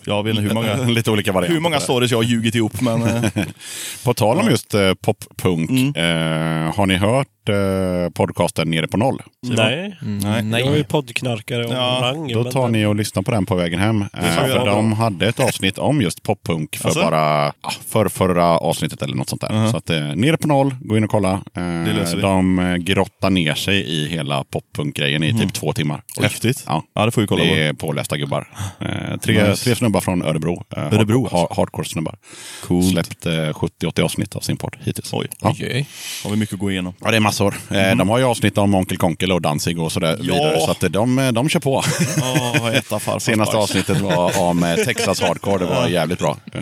jag vet inte hur många, Lite olika varianter. hur många stories jag har ljugit ihop. Men, eh, På tal om just eh, poppunk, Mm. eh, har ni hört eh, podcasten Nere på noll? Nej. nej. Jag är ju poddknarkare och Ja, rang. Då men- tar ni och lyssnar på den på vägen hem. Eh, för de hade ett avsnitt om just poppunk för Alltså? bara ah, för förra avsnittet eller något sånt där. Så att eh, Nere på noll, gå in och kolla. Eh, de grottar ner sig i hela poppunk-grejen i typ två timmar. Häftigt. Ja. Ja, det får vi kolla Det på. är pålästa gubbar. Eh, tre, Nice. tre snubbar från Örebro. Eh, Örebro, hard, hard, Hardcore-snubbar. Coolt. Släppt eh, 70-80 avsnitt av sin podd hittills. Oj. Ja. Okej. Har vi mycket att gå igenom. Ja, det är massor. Eh, De har ju avsnitt om Onkel Konkel och Danzig och sådär Ja. vidare. Så att eh, de, eh, de kör på. Ja, äta Senaste avsnittet var om eh, Texas Hardcore. Det var jävligt bra. Eh,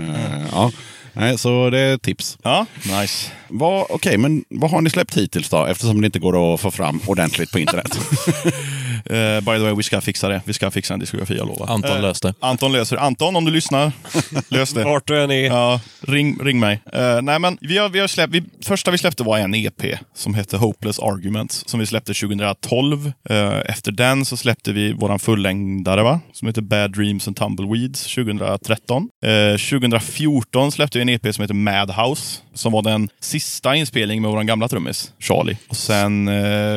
ja. Nej, så det är tips. Ja, nice. Vad- Okej, men vad har ni släppt hittills då? Eftersom det inte går att få fram ordentligt på internet. Eh, by the way, vi ska fixa det. Vi ska fixa en diskografi, jag lovar. Anton löste. Anton löser Anton, om du lyssnar, lös det. Vart du än är. Ja, ring, ring mig. Eh, nej, men vi har, vi har släppt, vi, första vi släppte var en EP som hette Hopeless Arguments som vi släppte 2012. Eh, efter den så släppte vi våran fullängdare va? som heter Bad Dreams and Tumbleweeds 2013. Eh, 2014 släppte vi en EP som heter Madhouse som var den sista inspelningen med våran gamla trummis Charlie. Och sen,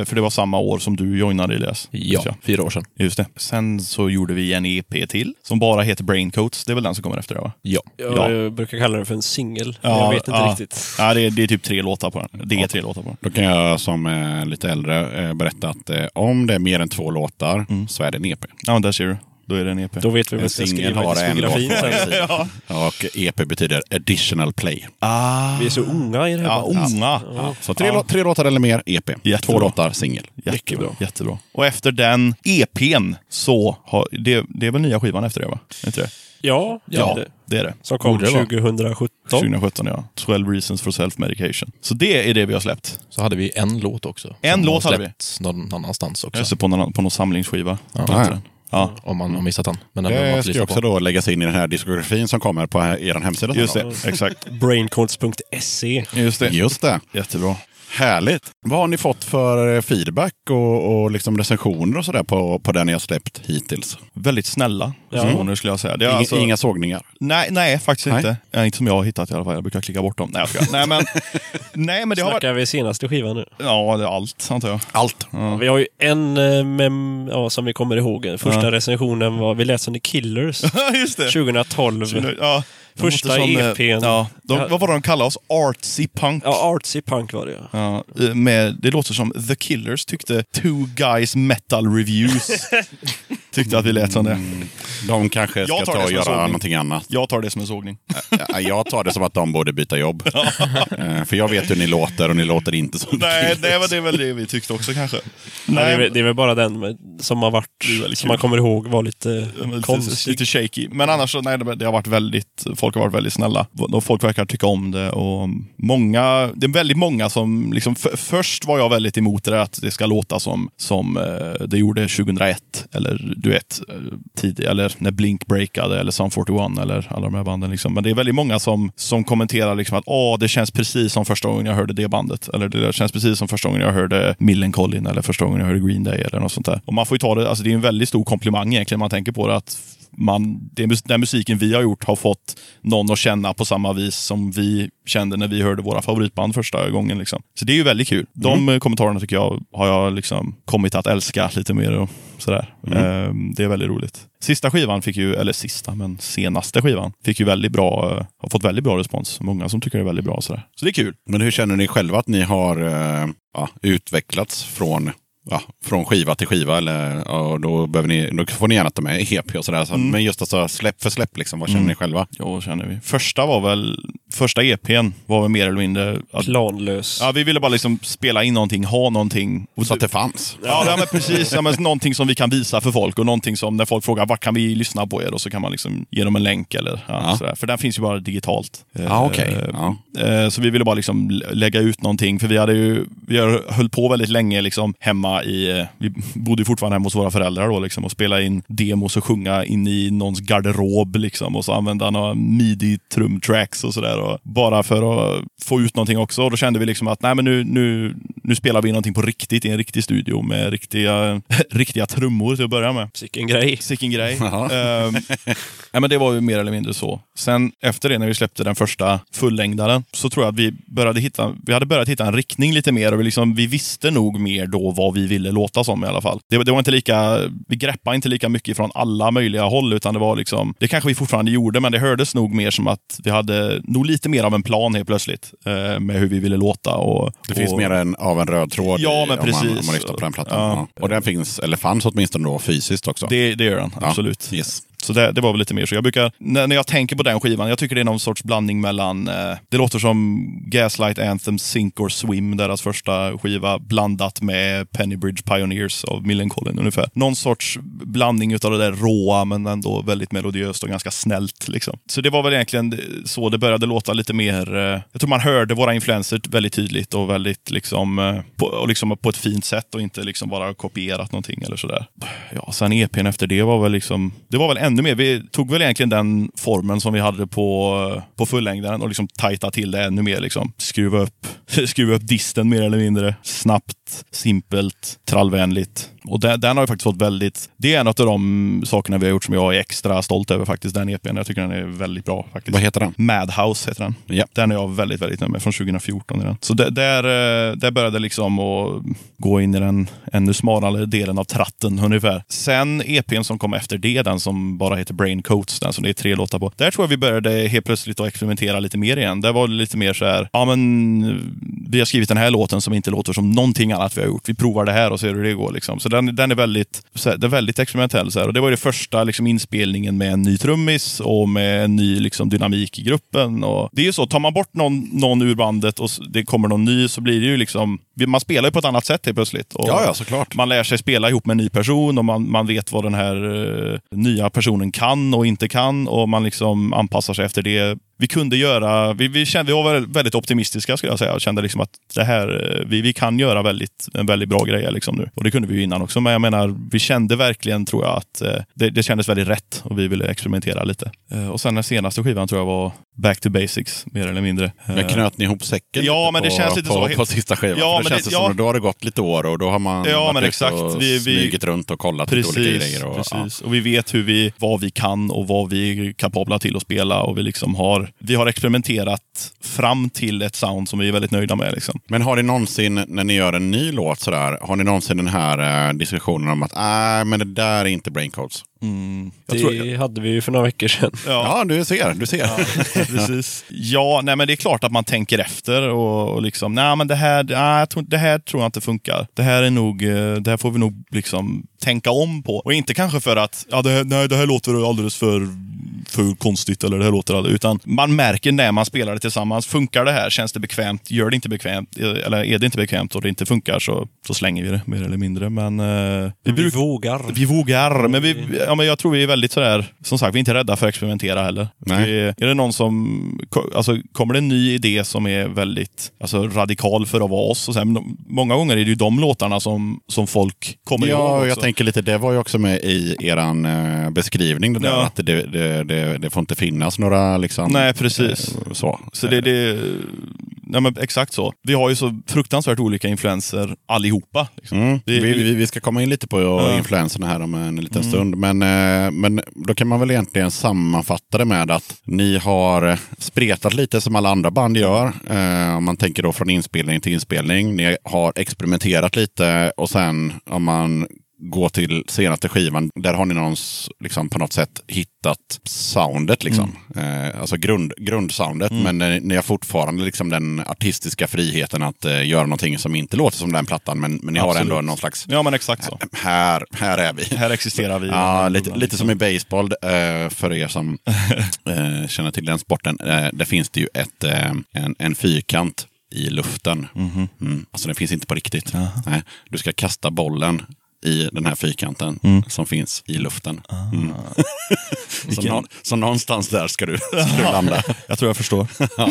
för det var samma år som du joinade Elias. Ja, Just fyra år sedan. Just det. Sen så gjorde vi en EP till som bara heter Braincoats. Det är väl den som kommer efter det va? Ja. Jag, Ja. jag brukar kalla den för en singel. Ja, jag vet inte ja. riktigt. Ja, det är, det är typ tre låtar på den. Det är tre låtar på den. Då kan jag som eh, lite äldre eh, berätta att eh, om det är mer än två låtar så är det en EP. Ja, men där ser du. Då är det en EP. Då vet vi vad vi ska singel skriva i diskografin sen. sida. Och EP betyder additional play. Ah, Vi är så unga i det här ja, bandet. unga. Ja. Så tre, lå- tre låtar eller mer, EP. Jättebra. Två låtar, singel. Jättebra. Jättebra. Och efter den EPn så har... Det, det är väl nya skivan efter det va? Är inte det? Ja, Ja, det. det är det. Som kom Borde det vara. 2017. 2017 ja. 12 reasons for self-medication. Så det är det vi har släppt. Så hade vi en låt också. En låt har hade vi. någon annanstans också. Jag på någon, på någon samlingsskiva. Ja. Ja, Om man har missat den. Men den behöver man Det ska också på. då läggas in i den här diskografin som kommer på er hemsida. just det. Exakt. Braincodes.se. Just det. Just det. Jättebra. Härligt. Vad har ni fått för eh, feedback och, och liksom recensioner och sådär på, på den ni har släppt hittills? Väldigt snälla recensioner skulle jag säga. Det är Inga, alltså- inga sågningar? Nej, nej faktiskt Nej. inte. Ja, inte som jag har hittat i alla fall. Jag brukar klicka bort dem. Nej, jag nej, men, nej, men det har varit... Snackar vi senaste skivan nu? Ja, det är allt, antar jag. Allt. Vi har ju en eh, mem, ja, som vi kommer ihåg. Första Ja. recensionen var, vi läste om The Killers Just det. 2012. Ja, De Första som, eh, EPn. Ja, de, vad var det de kallade oss? Artsy punk. Ja, artsy punk var det ja. Ja, med, det låter som The Killers tyckte Two Guys Metal Reviews. tyckte att vi lät som det. De kanske ska ta och göra någonting annat. Jag tar det som en sågning. Ja, Jag tar det som att de borde byta jobb. Eh, För jag vet hur ni låter och ni låter inte som Nej, Killers. det var, det väl det vi tyckte också kanske. Ja, det, är, det är väl bara den som har varit, som man kommer ihåg var lite Lite, konstig. lite shaky. Men annars så, nej, det har varit väldigt, folk har varit väldigt snälla. Och Folk verkar tycka om det. Och många, det är väldigt många som, liksom, för, först var jag väldigt emot det, att det ska låta som, som eh, det gjorde 2001. Eller du vet, eh, tidigare. eller när Blink breakade, eller Sum 41, eller alla de här banden. Liksom. Men det är väldigt många som, som kommenterar liksom att Åh, det känns precis som första gången jag hörde det bandet. Eller det känns precis som första gången jag hörde Millencolin, eller första gången jag hörde Green Day, eller något sånt där. Och man får ju ta det, alltså det är en väldigt stor komplimang egentligen, man tänker på det, att man, det, den musiken vi har gjort har fått någon att känna på samma vis som vi kände när vi hörde våra favoritband första gången. Liksom. Så det är ju väldigt kul. De eh, kommentarerna tycker jag har jag liksom kommit att älska lite mer. Och sådär. Eh, det är väldigt roligt. Sista skivan fick ju, eller sista, men senaste skivan fick ju väldigt bra, eh, har fått väldigt bra respons. Många som tycker det är väldigt bra. Sådär. Så det är kul. Men hur känner ni själva att ni har eh, ja, utvecklats från, ja, från skiva till skiva? Eller, ja, då, behöver ni, då får ni gärna ta med EP och sådär. Så, Mm. Men just alltså, släpp för släpp, liksom, vad känner ni själva? Ja, känner vi. Första var väl, första EPn var väl mer eller mindre att Planlös. Ja, vi ville bara liksom spela in någonting, ha någonting. Och Så att det fanns. Ja, ja men precis. Ja, men någonting som vi kan visa för folk och någonting som när folk frågar vad kan vi lyssna på er och så kan man liksom ge dem en länk eller ja, Ja. sådär. För den finns ju bara digitalt. Ja, okej. Eh, Ja. eh, Så vi ville bara liksom lä- lägga ut någonting. För vi hade ju, vi höll på väldigt länge liksom hemma i, eh, vi bodde fortfarande hemma hos våra föräldrar då liksom och spela in demos och sjunga in i någons garderob liksom och så använda några midi-trumtracks och sådär. Bara för att få ut någonting också. Och då kände vi liksom att nej men nu, nu, nu spelar vi någonting på riktigt i en riktig studio med riktiga, riktiga trummor till att börja med. Sicken grej. Sicken grej. Ehm, nej, men det var ju mer eller mindre så. Sen efter det, när vi släppte den första fullängdaren, så tror jag att vi började hitta, vi hade börjat hitta en riktning lite mer. Och vi, liksom, vi visste nog mer då vad vi ville låta som i alla fall. Det, det var inte lika, vi greppade inte lika mycket från alla möjliga håll, utan det var liksom, det kanske vi fortfarande gjorde, men det hördes nog mer som att vi hade nog lite mer av en plan helt plötsligt eh, med hur vi ville låta. Och, Det finns och, mer en, av en röd tråd Ja, i- men om, man, precis. om man lyssnar på den plattan. Ja. Ja. Och den finns, eller fanns åtminstone då fysiskt också. Det, det gör den, absolut. Yes. Så det, det var väl lite mer så. Jag brukar, när, när jag tänker på den skivan, jag tycker det är någon sorts blandning mellan, eh, det låter som Gaslight Anthem, Sink or Swim, deras första skiva, blandat med Pennybridge Pioneers av Millencolin ungefär. Någon sorts blandning utav det där råa, men ändå väldigt melodiöst och ganska snällt. Liksom. Så det var väl egentligen så det började låta lite mer, eh, jag tror man hörde våra influenser väldigt tydligt och väldigt liksom, eh, på, och liksom på ett fint sätt och inte liksom bara kopierat någonting eller sådär. Ja, sen EPn efter det var väl liksom, det var väl ännu mer, vi tog väl egentligen den formen som vi hade på, på fullängdaren och liksom tajta till det ännu mer. Liksom. Skruva, upp, skruva upp disten mer eller mindre. Snabbt, simpelt, trallvänligt. Och den, den har ju faktiskt fått väldigt... Det är en av de sakerna vi har gjort som jag är extra stolt över faktiskt, den EPn. Jag tycker den är väldigt bra faktiskt. Vad heter den? Madhouse heter den. Ja. Den är jag väldigt, väldigt nöjd med. Från 2014. Är den. Så där, där, eh, där började liksom att gå in i den ännu smalare delen av tratten ungefär. Sen EPn som kom efter det, den som bara heter Brain Coats, den som det är tre låtar på. Där tror jag vi började helt plötsligt att experimentera lite mer igen. Där var det lite mer så här, ja men vi har skrivit den här låten som inte låter som någonting annat vi har gjort. Vi provar det här och ser hur det går. Liksom. Så den, den är väldigt, så här, det är väldigt experimentell. Så här. Och det var det första liksom, inspelningen med en ny trummis och med en ny liksom, dynamik i gruppen. Och det är ju så, tar man bort någon, någon ur bandet och det kommer någon ny så blir det ju liksom, man spelar ju på ett annat sätt helt plötsligt. Och Ja, ja, såklart. Man lär sig spela ihop med en ny person och man, man vet vad den här eh, nya personen kan och inte kan och man liksom anpassar sig efter det. Vi kunde göra, vi, vi, kände, vi var väl- väldigt optimistiska skulle jag säga och kände liksom att det här, eh, vi, vi kan göra väldigt, en väldigt bra grej. Liksom nu. Och det kunde vi ju innan också, men jag menar, vi kände verkligen tror jag att eh, det, det kändes väldigt rätt och vi ville experimentera lite. Eh, Och sen den senaste skivan tror jag var Back to Basics, mer eller mindre. Men knöt ni ihop säcken Ja, men det på, känns lite på, så. På sista skivan? Ja, men det det- känns det ja. som att då har det gått lite år och då har man Ja, varit men exakt. och Vi- vi- smugit runt och kollat lite olika grejer. Och, precis. Och vi vet hur vi, vad vi kan och vad vi är kapabla till att spela. Och vi, liksom har, vi har experimenterat fram till ett sound som vi är väldigt nöjda med. Liksom. Men har ni någonsin, när ni gör en ny låt sådär, har ni någonsin den här eh, diskussionen om att äh, men det där är inte Braincodes? Mm. Jag Det tror, hade vi ju för några veckor sedan. ja, Ja, du ser. Du ser. precis. Ja, nej men det är klart att man tänker efter och, och liksom, nej men det här, nej, jag tror, det här tror jag inte funkar. Det här är nog, eh, det här får vi nog liksom tänka om på. Och inte kanske för att, ja det här, nej, det här låter alldeles för, för konstigt eller det här låter alldeles, utan man märker när man spelar det tillsammans. Funkar det här? Känns det bekvämt? Gör det inte bekvämt? Eh, Eller är det inte bekvämt och det inte funkar så, så slänger vi det mer eller mindre. Men eh, vi, Vi bruk- vågar. vi vågar, men, vi, ja, men jag tror vi är väldigt sådär, som sagt, vi är inte rädda för att experimentera heller. Vi, är det någon som, alltså kommer det en ny idé som är väldigt alltså, radikal för att vara oss, och sen, de- många gånger är det ju de låtarna som, som folk kommer ihåg Ja, jag tänker lite, det var ju också med i eran eh, beskrivning, det där, Ja. att det, det, det, det får inte finnas några liksom... Nej, precis. eh, Så. Så det, det, nej, men exakt så. Vi har ju så fruktansvärt olika influenser allihopa. Liksom. Mm. Vi- Vi, vi- ska komma in lite på Ja. influenserna här om en liten stund. Men, eh, men då kan man väl egentligen sammanfatta det med att ni har spretat lite som alla andra band gör. Eh, om man tänker då från inspelning till inspelning. Ni har experimenterat lite och sen om man går till senaste skivan, där har ni någons, liksom, på något sätt hittat soundet. Liksom. Eh, alltså grund, grundsoundet. Men eh, ni har fortfarande liksom, den artistiska friheten att eh, göra någonting som inte låter som den plattan. Men, men ni har Absolut. ändå någon slags Ja, men exakt så. här, här är vi. Här existerar vi. Ja, lite, lite som i baseball, eh, för er som eh, känner till den sporten. Där finns det ju ett, en, en fyrkant i luften. Mm. Alltså den finns inte på riktigt. Nej, du ska kasta bollen i den här fyrkanten som finns i luften. Mm. så, nå- så någonstans där ska du, ska du landa. Jag tror jag förstår. Ja.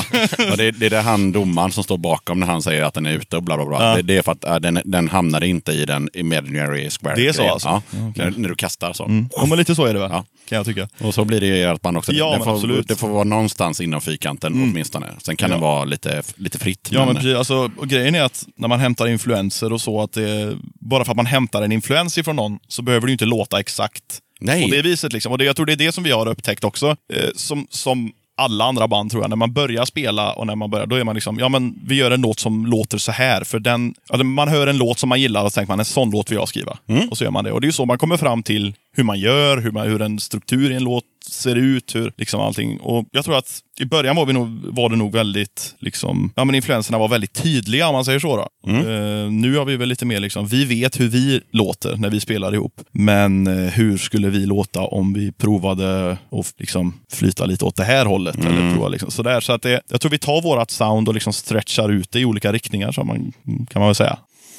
Och det, det är det han domaren som står bakom när han säger att den är ute och bla bla bla. Ja. Det, det är för att äh, den, den hamnar inte i den imaginary square. Det är så alltså? Ja, när, när du kastar så. Mm. Ja, lite så är det väl? Ja. Kan jag tycka. Och så blir det i ert band också. Ja, det, men får, absolut. Mm. det får vara någonstans inom fyrkanten åtminstone. Sen kan Ja. den vara lite, lite fritt. Ja, men precis. Alltså, och grejen är att när man hämtar influenser och så, att det, bara för att man hämtar en influens ifrån någon så behöver det inte låta exakt Nej. på det viset. Liksom. Och det, jag tror det är det som vi har upptäckt också. Eh, som, som alla andra band tror jag, när man börjar spela och när man börjar, då är man liksom, ja men vi gör en låt som låter så här. För den, alltså, man hör en låt som man gillar och så tänker man, en sån låt vill jag skriva. Mm. Och så gör man det. Och det är ju så man kommer fram till hur man gör, hur, man, hur en struktur i en låt ser ut, hur liksom allting. Och jag tror att i början var, vi nog, var det nog väldigt, liksom, ja men influenserna var väldigt tydliga om man säger så. Då. Eh, nu har vi väl lite mer, liksom, vi vet hur vi låter när vi spelar ihop. Men eh, hur skulle vi låta om vi provade att liksom, flyta lite åt det här hållet? Eller prova, liksom, sådär. Så att det, jag tror vi tar vårt sound och liksom stretchar ut det i olika riktningar, så man, kan man väl säga.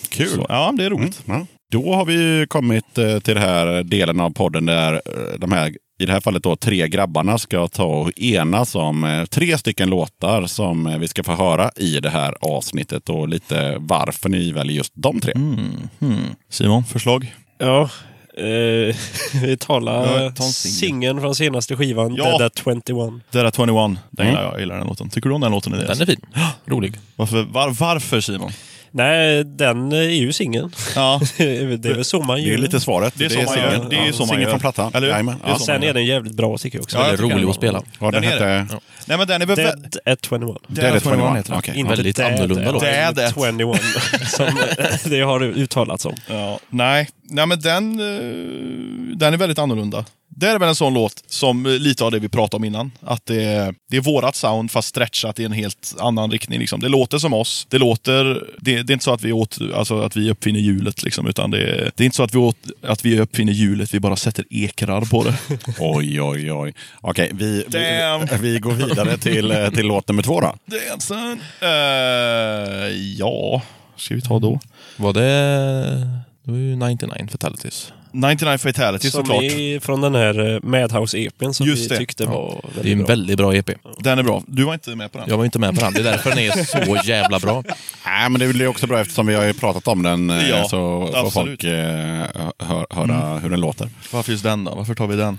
Kul. Så, ja, det är roligt. Ja. Då har vi kommit eh, till den här delen av podden där eh, de här, i det här fallet då, tre grabbarna ska ta och enas om eh, tre stycken låtar som vi ska få höra i det här avsnittet och lite varför ni väljer just de tre. Simon, förslag? Ja, eh, vi talar Ja, singeln från senaste skivan, Ja. Dead at 21. Dead at 21. Den Mm. gillar jag. jag gillar den låten. Tycker du om den låten? Den är fin. Rolig. Varför, var, varför Simon? Nej, den är ju singeln. Ja, det är väl så man Det gör. är lite svaret. Det är så man gör. singeln. Det är ju så man Singeln gör. från plattan. Eller hur? Det är Ja. så Sen är den jävligt bra tycker jag också. Ja, Väldigt tycker rolig den att spela. Ja, den Den är hette... nej men den är väl... Dead at 21. Dead at 21 heter den. Okej. Inte Väldigt Dead annorlunda låt. Dead at. 21, som det har uttalats om. Ja, nej. nej, men den, eh, den är väldigt annorlunda. Det är väl en sån låt som eh, lite av det vi pratade om innan. Att det är, det är vårat sound fast stretchat i en helt annan riktning. Liksom. Det låter som oss. Det låter... Det, det är inte så att vi, åt, alltså, att vi uppfinner hjulet. Liksom, utan det är, det är inte så att vi, åt, att vi uppfinner hjulet, vi bara sätter ekrar på det. Oj, oj, oj. Okej, vi, vi, Damn. vi går vidare till, eh, till låt nummer två då. Dansen! Uh, ja, ska vi ta då? Var det... Det var ju 99 Fatalities. 99 Fatality Som såklart. är från den här eh, Madhouse-EPn som Just vi det. tyckte var Det är väldigt en bra. väldigt bra EP. Den är bra. Du var inte med på den? Jag var inte med på den. Det är därför den är så jävla bra. Nej, men det blir också bra eftersom vi har ju pratat om den. eh, Ja, så får folk eh, hö- höra hur den låter. Varför just den då? Varför tar vi den?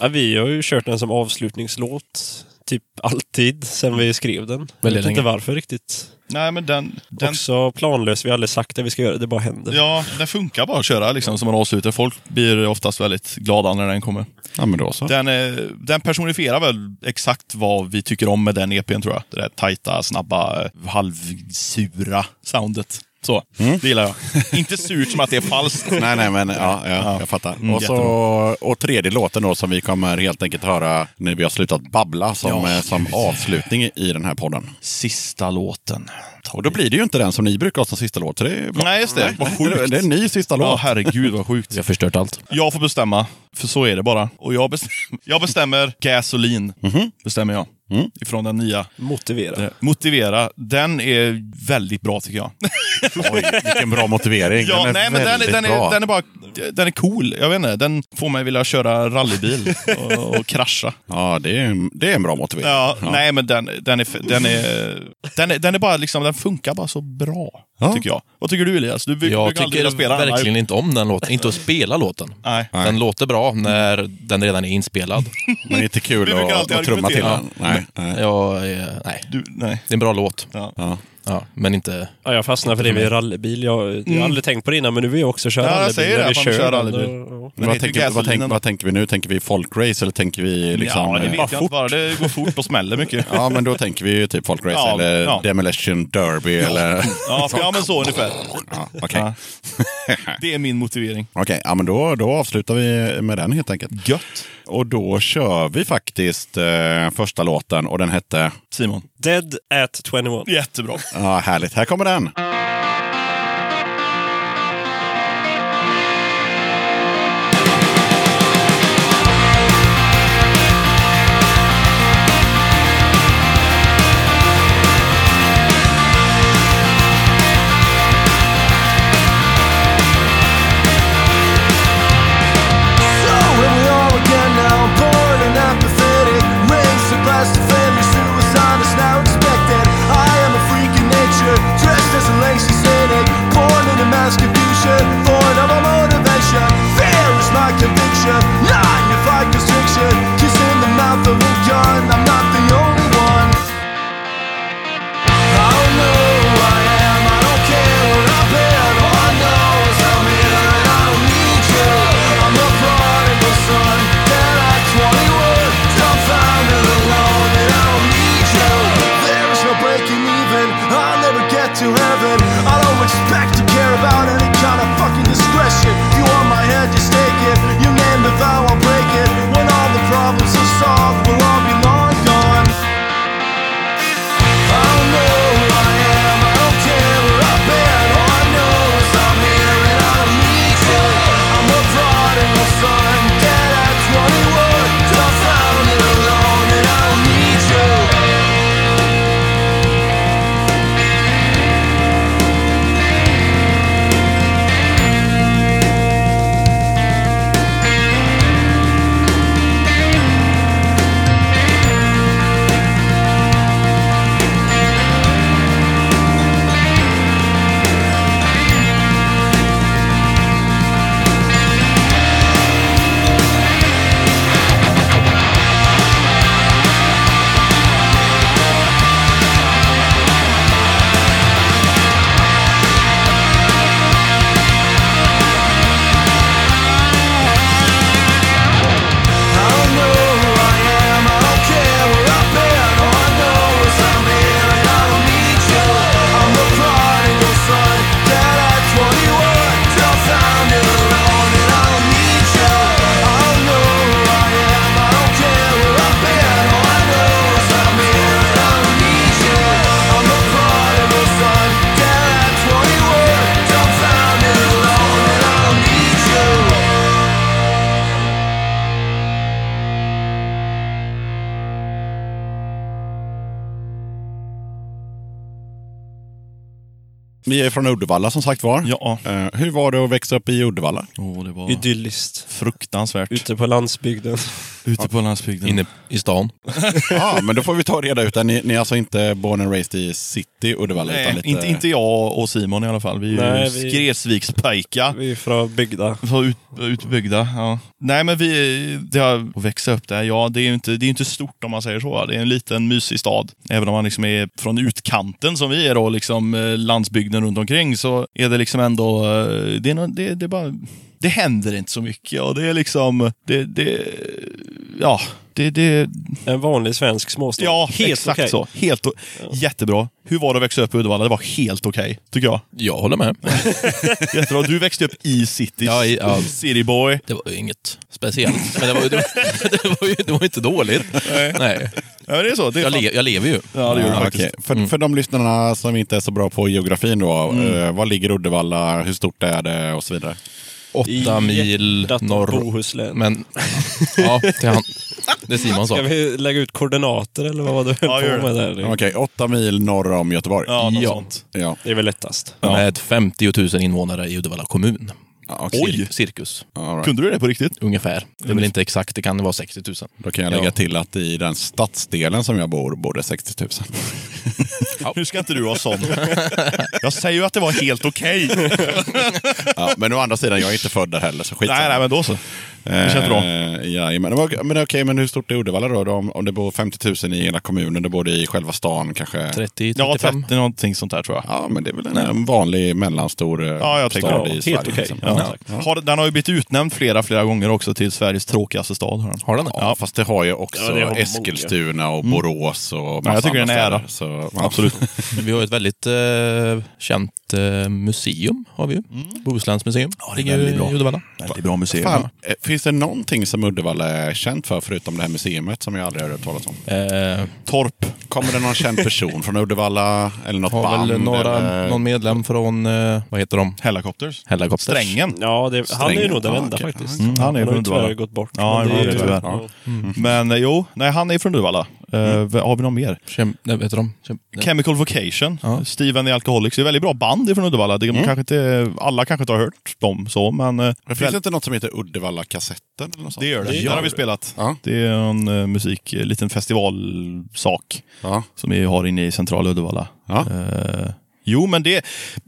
Ja, vi har ju kört den som avslutningslåt typ alltid sen vi skrev den. Jag vet inte länge. varför riktigt. Nej, men den... den Också planlös. Vi har aldrig sagt att vi ska göra det, det bara händer. Ja, den funkar bara att köra liksom, som en avslutare. Folk blir oftast väldigt glada när den kommer. Ja, men då så. Den, är, den personifierar väl exakt vad vi tycker om med den EPn tror jag. Det där tajta, snabba, halvsura soundet. Så, det gillar jag. inte surt som att det är falskt. Nej, nej, men ja, ja, jag fattar. Mm, och, så, och tredje låten då som vi kommer helt enkelt höra när vi har slutat babbla som, Ja. eh, som avslutning i den här podden. Sista låten. Och då blir det ju inte den som ni brukar ha som sista låt. Så det är bra. Nej, just det. Vad sjukt. Det är en ny sista Ja, låt. herregud vad sjukt. Vi har förstört allt. Jag får bestämma, för så är det bara. Och jag, bestäm jag bestämmer gasolin. Bestämmer jag. Ifrån den nya. Motivera. Eh, Motivera. Den är väldigt bra tycker jag. Oj, vilken bra motivering. ja, den är nej, men den, den, är, den är bara den är cool. Jag vet inte, den får mig vilja köra rallybil och, och krascha. Ja, det är, det är en bra motivering. Ja, Nej, men den, den, är, den, är, den, är, den är bara liksom, den funkar bara så bra. Ja. Tycker jag. Vad tycker du Elias? Du brukar Jag tycker spela den verkligen inte om den låten. Inte att spela låten. Nej. Den låter bra när den redan är inspelad. Men inte kul Vi brukar att, att trumma till den. Nej, nej. Jag, är- nej, Du, nej. det är en bra låt. Ja. Ja. Ja, men inte... Ja, jag fastnade för det vid rallybil. Jag, jag har aldrig tänkt på det innan, men nu vill jag också köra Ja, jag rallybil. säger det, vi kör rallybil. och- och- Vad, tänker, vad, tänk, gasolinen. vad tänker vi nu? Tänker vi folkrace eller tänker vi liksom... ja, det vet jag inte. Bara det går fort och smäller mycket. Ja, men då tänker vi ju typ folkrace Ja, eller ja. demolition derby eller... Ja, för, ja men så ungefär. Ja, Okej, Ja. Det är min motivering. Okej, ja, men då, då avslutar vi med den helt enkelt. Gött. Och då kör vi faktiskt eh, första låten och den hette... Simon. Dead at 21. Jättebra. Ja, härligt. Här kommer den. Är från Uddevalla som sagt var. Ja. Eh, hur var det att växa upp i Uddevalla? Åh, det var Idylliskt. fruktansvärt. Ute på landsbygden. Ute på landsbygden. Inne i stan. Ja, men då får vi ta och reda ut det. Ni, ni är alltså inte born and raised i city Uddevalla? Nej, lite... inte, inte jag och Simon i alla fall. Vi är Nej, ju vi- Skresvikspajka. Vi är från bygda. Var ut, utbyggda, ja. Nej men vi, det har, att växa upp där, ja det är ju inte, det är inte stort om man säger så. Det är en liten mysig stad. Även om man liksom är från utkanten som vi är då, liksom eh, landsbygden runt omkring så är det liksom ändå, eh, det är, nå- det, det är bara, det händer inte så mycket och det är liksom, det, det, ja. det, det, En vanlig svensk småstad. ja Helt exakt okej. så. Helt, o- Jättebra. Hur var det att växa upp i Uddevalla? Det var helt okej, tycker jag. Jag håller med. Jättebra. Du växte upp i city. Ja, i- ja. City boy. Det var ju inget speciellt. Men det var ju, det var ju, det var inte dåligt. Nej. Ja, men det är så. Det är Jag, le, jag lever ju. Ja, det gör du Ja, faktiskt. okej. för, för de lyssnarna som inte är så bra på geografin då. Eh, var ligger Uddevalla? Hur stort är det? Och så vidare. Åtta mil norr. Bohuslän. Men, ja, till han. Det Simon sa. Ska vi lägga ut koordinater eller vad var du Ja, höll gör på det. med där? Okej, åtta mil norr om Göteborg. Ja, något Ja. sånt. Ja. Det är väl lättast. Med 50 000 invånare i Uddevalla kommun. Ja. Oj. Cirkus. Right. Kunde du det på riktigt? Ungefär. Det är väl inte exakt, det kan vara 60 000. Då kan jag lägga Ja. till att i den stadsdelen som jag bor, bor det 60 000. Hur ska inte du vara sån? jag säger ju att det var helt okej. ja, men å andra sidan, jag är inte född där heller, så skit nej, nej, men då så. Det känns bra. Eh, ja, men men, men okej, men hur stort är Uddevalla då? då? Om, om det bor 50 000 i hela kommunen, det bor i själva stan kanske? 30, Ja, 35. 30 någonting sånt där tror jag. Ja, men det är väl en, en vanlig mellanstor eh, Ja, jag tänker stad det. i Helt Sverige. okej. liksom. Ja. Ja. Har, den har ju blivit utnämnd flera, flera gånger också till Sveriges tråkigaste stad. Har den. Har den det? Ja, fast det har ju också Ja, det har. Eskilstuna och Borås och Ja, jag massa tycker det är en andra ära. städer. Så, ja. Absolut. Vi har ett väldigt eh, känt eh, museum. har vi ju. Bohusläns museum. Ja, det är väldigt bra. i Uddevalla. Väldigt bra museum. Fan, eh, finns det någonting som Uddevalla är känt för förutom det här museet som jag aldrig har hört talas om? Eh, Torp. Kommer det någon känd person från Uddevalla eller något har band? väl några, eller? någon medlem från, eh, vad heter de? Helicopters. Helicopters. Strängen. Ja, det, han är ju nog den enda okej. faktiskt. Mm, han är har från ju tyvärr Uddevalla. gått bort. Ja, men han är det är- tyvärr. ja. Men eh, jo, nej, han är från Uddevalla. Eh, Har vi någon mer? Kem, nej, vet du de? Chemical Vocation. Ja. Steven the Alcoholics. Det är väldigt bra band från Uddevalla. Det kanske inte, alla kanske inte har hört dem så, men... eh, Men finns det inte något som heter Uddevalla-kassetten? Eller något sånt? det gör det. Det Det gör har vi det. spelat. Ja. Det är en eh, musik, eh, liten festivalsak Ja. som vi har inne i centrala Uddevalla. Ja. Eh, jo, men det,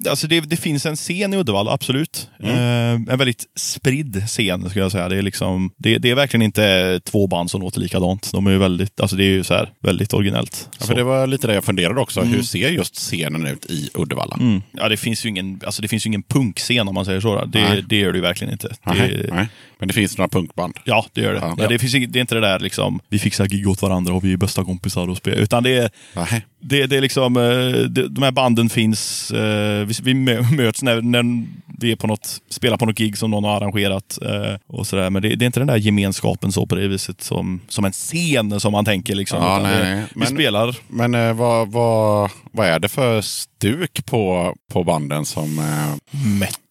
alltså det, det finns en scen i Uddevalla, absolut. Mm. Eh, en väldigt spridd scen, skulle jag säga. Det är, liksom, det, det är verkligen inte två band som låter likadant. De är väldigt, alltså det är ju så här, väldigt originellt. Ja, för det var lite det jag funderade också. Hur ser just scenen ut i Uddevalla? Mm. Ja, det finns ju ingen, alltså det finns ju ingen punkscen om man säger så. Det, det gör det ju verkligen inte. Det, Nej, nej. Men det finns några punkband. Ja, det gör det. Ja. Men det, finns, det är inte det där liksom, vi fixar gig åt varandra och vi är bästa kompisar och spelar. Utan det är, Nej. det, det är liksom, eh, det, de här banden finns, eh, vi, vi mö- möts när, när vi är på något, spelar på något gig som någon har arrangerat. eh, Och sådär. Men det, det är inte den där gemenskapen så på det viset som, som en scen som man tänker. Liksom, Ja, nej, nej. Vi Men- spelar, Men vad, vad, vad är det för stuk på, på banden som... Eh,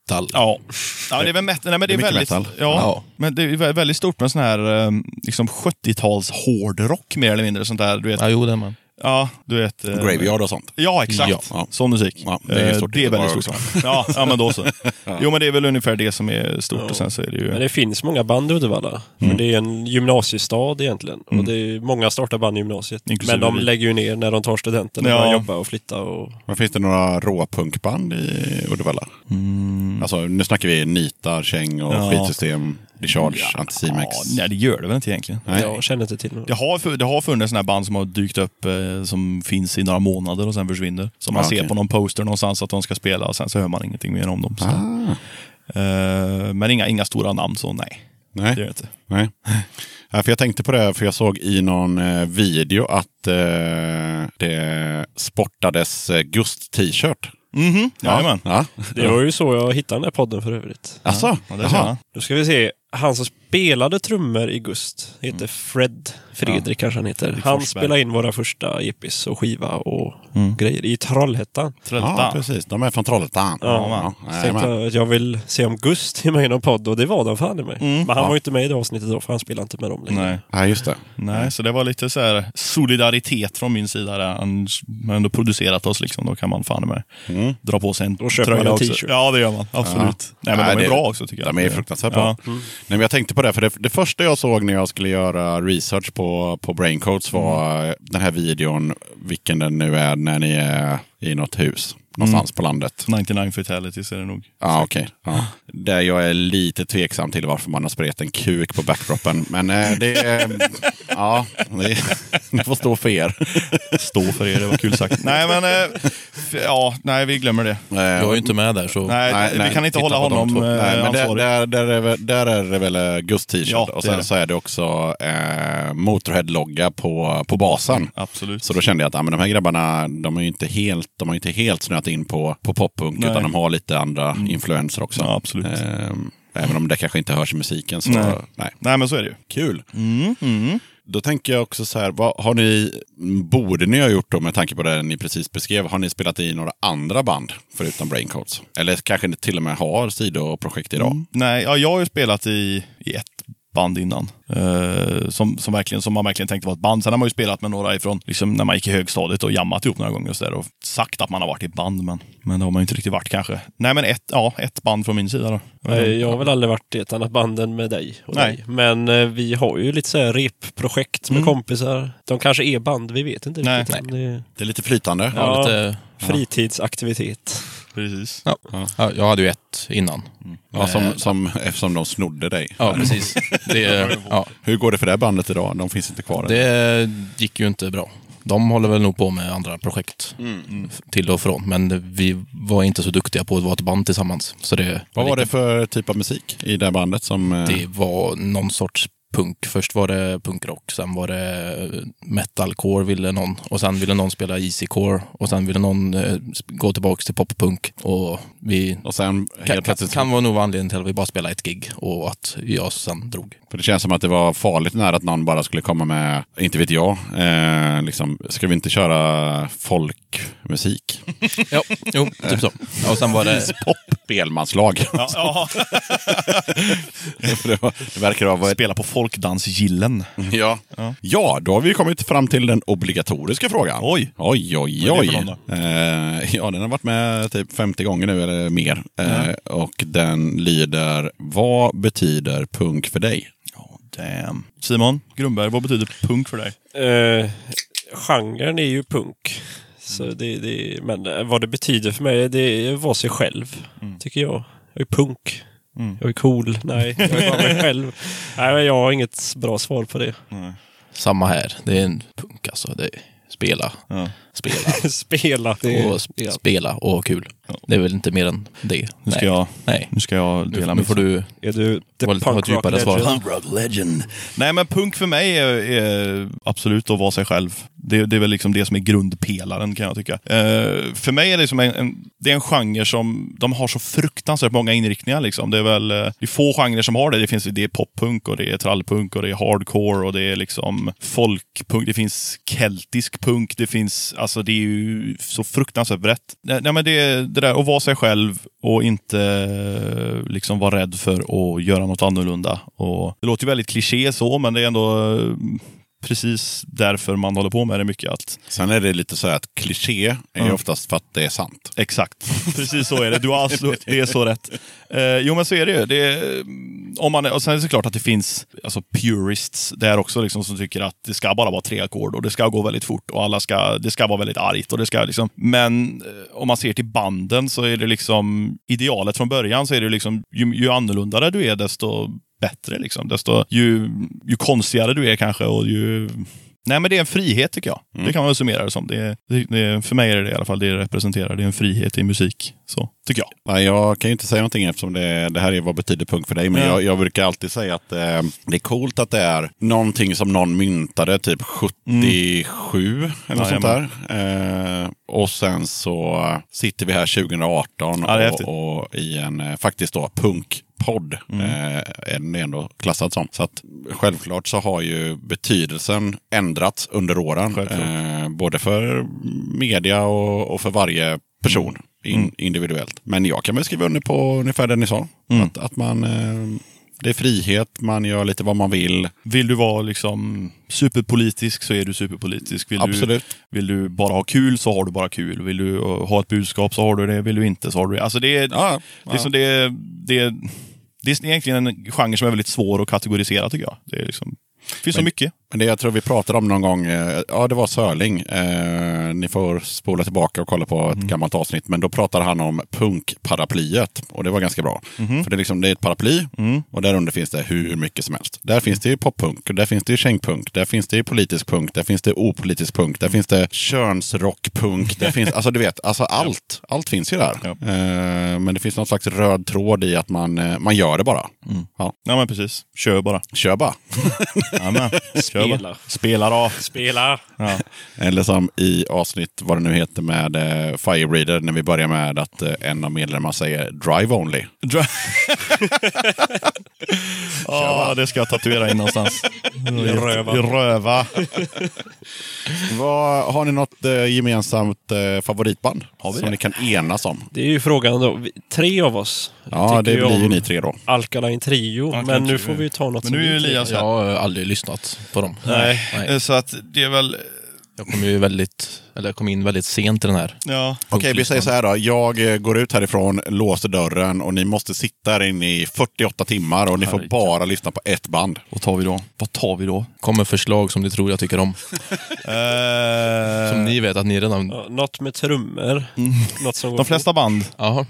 Metal. Ja. ja, det är väl met- nej, men det Det är, är mycket väldigt, metal. Ja, Ja. men det är vä- väldigt stort med sån här eh, liksom 70-tals hårdrock mer eller mindre. Sånt där, du vet. Ja, jo, det är man. Ja, du vet. eh, Graveyard och sånt? Ja, exakt. Ja. Ja. Sån musik. Ja, det är Eh, stort det är väldigt stort. Ja, ja, men då så. Jo, men det är väl ungefär det som är stort. Och sen så är det ju... Men det finns många band i Uddevalla. Men det är en gymnasiestad egentligen. Och det är många startar band i gymnasiet. Inklusive men de vi. lägger ju ner när de tar studenten och Ja. börjar jobba och flytta. Och... Men finns det några råpunkband i Uddevalla? Alltså, nu snackar vi nitar, käng och Ja. skitsystem, Discharge, Anticimex. Ja, nej, det gör det väl inte egentligen. Nej. Jag känner inte till något. Det har, det har funnits såna här band som har dykt upp eh, som finns i några månader och sen försvinner. Som man Ah, ser okej. på någon poster någonstans att de ska spela och sen så hör man ingenting mer om dem. Så. Ah, Eh, men inga, inga stora namn så nej. nej. Det gör det inte. Nej. Ja, för jag tänkte på det, för jag såg i någon eh, video att eh, det sportades eh, Gust-t-shirt. Mhm, jajamän. Ja. Det var ju så jag hittade den här podden för övrigt. Alltså? Ja. Då ska vi se. Han som spelade trummor i Gust heter Fred. Fredrik kanske han heter. Han Forsberg. spelade in våra första EPs och skiva och Mm. grejer i Trollhättan. Ja, Trollhättan. precis. De är från Trollhättan. Ja, ja. Så tänkte jag att jag vill se om Gust är med i någon podd och det var de fan i mig. Mm. Men han Ja. var ju inte med i det avsnittet då för han spelade inte med dem längre. Nej. Ja, just det. Nej, så det var lite så här solidaritet från min sida. Där. Han har ändå producerat oss, liksom. då kan man fan med Mm. dra på sig en Då köper man en t-shirt. Ja, det gör man. Absolut. Nej, men Nej, de är det- bra också tycker jag. De är fruktansvärt bra. Ja. Nej, men jag tänkte på det, för det, det första jag såg när jag skulle göra research på, på Braincoats var Mm. den här videon, vilken den nu är, när ni är i något hus någonstans på landet. 99 fatalities är det nog. Ja, okej. Ja. Där jag är lite tveksam till varför man har sprayat en kuk på backdropen. Men eh, det är... ja, det, det får stå för er. Stå för er, det var kul sagt. nej, men eh, ja, nej, vi glömmer det. Du var ju inte med där så... Nej, Nej, vi nej, kan inte hålla honom eh, Nej, men där, ansvarig. där, där, är, väl- där är det väl eh, Gust t-shirt Ja, och är sen det. så är det också eh, Motorhead-logga på, på basen. Absolut. Så då kände jag att ah, men de här grabbarna, de, är ju inte helt, de har inte helt snöat in på, på poppunk, Nej. utan de har lite andra influenser också. Ja, absolut. Ehm, även om det kanske inte hörs i musiken. Så, Nej. nej. Nej, men så är det ju. Kul. Mm, mm. Då tänker jag också så här, vad har ni, borde ni ha gjort då med tanke på det ni precis beskrev, har ni spelat i några andra band förutom Braincoats? Eller kanske ni till och med har sidoprojekt idag? Nej, ja, jag har ju spelat i, i ett band innan. Eh, som, som, verkligen, som man verkligen tänkte var ett band. Sen har man ju spelat med några ifrån liksom, när man gick i högstadiet och jammat ihop några gånger och, så där, och sagt att man har varit i band. Men, men det har man ju inte riktigt varit kanske. Nej, men ett, ja, ett band från min sida då. Nej, Jag har väl aldrig varit i ett annat band än med dig och Nej. dig. Men eh, vi har ju lite så här repprojekt med Mm. kompisar. De kanske är band, vi vet inte Nej. riktigt. än. Det är Det är lite flytande. Ja, Ja. lite, fritidsaktivitet. Precis. ja. Ja, jag hade ju ett innan. Ja, som, som, eftersom de snodde dig. Ja, precis. Det, ja, Hur går det för det bandet idag? De finns inte kvar. än. det gick ju inte bra. De håller väl nog på med andra projekt f- till och från. Men vi var inte så duktiga på att vara ett band tillsammans. Så det, Vad var det för typ av musik i det bandet? som... eh, Det var någon sorts punk. Först var det punkrock, sen var det metalcore ville någon. Och sen ville någon spela easycore. Och sen ville någon eh, gå tillbaka till poppunk. Och vi... Och sen Kan, plötsligt... kan vara nog anledningen till att vi bara spelade ett gig och att jag sen drog. För det känns som att det var farligt nära att någon bara skulle komma med, inte vet jag, eh, liksom, ska vi inte köra folkmusik? Ja, jo, typ så. Ja, Och sen var det... Spelmanslag. Ja, det, var, det verkar vara ett... Spela på folkdansgillen. Ja. ja, då har vi kommit fram till den obligatoriska frågan. Oj. Oj, oj, oj. Eh, ja, den har varit med typ 50 gånger nu eller mer. Eh, och den lyder, vad betyder punk för dig? Oh, damn. Simon Grundberg, vad betyder punk för dig? Uh, genren är ju punk. Så det, det, men eh, vad det betyder för mig, det är att vara sig själv. Tycker jag. Jag är punk. Mm. Jag är cool. Nej, jag är bara mig själv. Nej, men jag har inget bra svar på det. Samma här. Det är en punk alltså. Det är spela, Ja. spela Spela. Det och sp- spela och ha kul. Det är väl inte mer än det. Nu ska Nej. jag, Nej. nu ska jag Nu, dela nu får du är du the punk rock djupare svar. legend? Punk rock legend. Nej, men punk för mig är, är absolut att vara sig själv. Det, det är väl liksom det som är grundpelaren kan jag tycka. Eh, för mig är det, liksom en, en, det är en genre som de har så fruktansvärt många inriktningar. Liksom. Det är väl det är få genrer som har det. Det finns det är poppunk och det är trallpunk och det är hardcore och det är liksom folkpunk. Det finns keltisk punk. Det finns, alltså det är ju så fruktansvärt brett. Nej, nej, men det, det där att vara sig själv och inte liksom vara rädd för att göra något annorlunda. Och det låter ju väldigt kliché så, men det är ändå precis därför man håller på med det mycket. Att, Sen är det lite så här att kliché är ju Ja. oftast för att det är sant. exakt, precis så är det. Du har alltså, det är så rätt. Eh, jo, men så är det ju. Det är, om man, och sen är det såklart att det finns alltså, purists där också liksom, som tycker att det ska bara vara tre ackord och det ska gå väldigt fort och alla ska, det ska vara väldigt argt. Och det ska, liksom, men eh, om man ser till banden så är det liksom idealet från början så är det liksom ju, ju annorlunda du är desto bättre. Liksom. Desto, ju, ju konstigare du är kanske och ju Nej, men det är en frihet tycker jag. Det kan man väl summera det som. Det, det, det, för mig är det, i alla fall det det representerar. Det är en frihet i musik. Så, tycker jag. Nej, jag kan ju inte säga någonting eftersom det, det här är vad betyder punk för dig. Men Ja. jag, jag brukar alltid säga att eh, det är coolt att det är någonting som någon myntade typ 77 eller något sånt där. Eh, och sen så sitter vi här 2018 Ja, och, och i en eh, faktiskt då punkpodd. Eh, är den ändå klassad som. Så att självklart så har ju betydelsen ändrats under åren. Eh, både för media och, och för varje person in, individuellt. Men jag kan väl skriva under på ungefär det ni sa. Att, att man, eh, det är frihet, man gör lite vad man vill. Vill du vara liksom superpolitisk så är du superpolitisk. Vill Absolut. Du, vill du bara ha kul så har du bara kul. Vill du ha ett budskap så har du det. Vill du inte så har du det. Alltså det är, Ja, det är, som det, det, det är egentligen en genre som är väldigt svår att kategorisera tycker jag. Det är liksom, det finns så mycket. Men det jag tror vi pratade om någon gång, eh, ja det var Sörling. Eh, ni får spola tillbaka och kolla på ett gammalt avsnitt. Men då pratade han om punkparaplyet. Och det var ganska bra. För det är, liksom, det är ett paraply och där under finns det hur mycket som helst. Där finns det ju poppunk, där finns det ju kängpunk, där finns det ju politisk punk, där finns det opolitisk punk, där finns det könsrockpunk. Där finns, alltså du vet, alltså allt. Allt finns ju där. Ja. Eh, men det finns någon slags röd tråd i att man, eh, man gör det bara. Ja. Ja, men precis. Kör bara. Kör bara. Jajamän. Kör bara. Spela. Spela då. Spela! Ja. Eller som i avsnitt, vad det nu heter, med eh, Firebreeder, när vi börjar med att eh, en av medlemmarna säger Drive Only. Dra- Ja, det ska jag tatuera in någonstans. Röva. Röva. Vad, har ni något eh, gemensamt eh, favoritband? Har vi som det? ni kan enas om? Det är ju frågan då. Vi- Tre av oss Ja, det blir ju ni tre då. Alkaline Trio. Alkaline men nu Trio. får vi ta något Men som nu är ju Elias här. Jag har aldrig lyssnat på dem. Nej. Nej. Så att det är väl... Jag kom ju väldigt, eller jag kom in väldigt sent i den här. Ja. Okej, vi säger så här då. Jag eh, går ut härifrån, låser dörren och ni måste sitta här inne i 48 timmar och ni får bara lyssna på ett band. Vad tar vi då? Vad tar vi då? Kommer förslag som ni tror jag tycker om. Eh, Som ni vet att ni redan... Ja, något med trummor. Något som går De flesta band Jaha.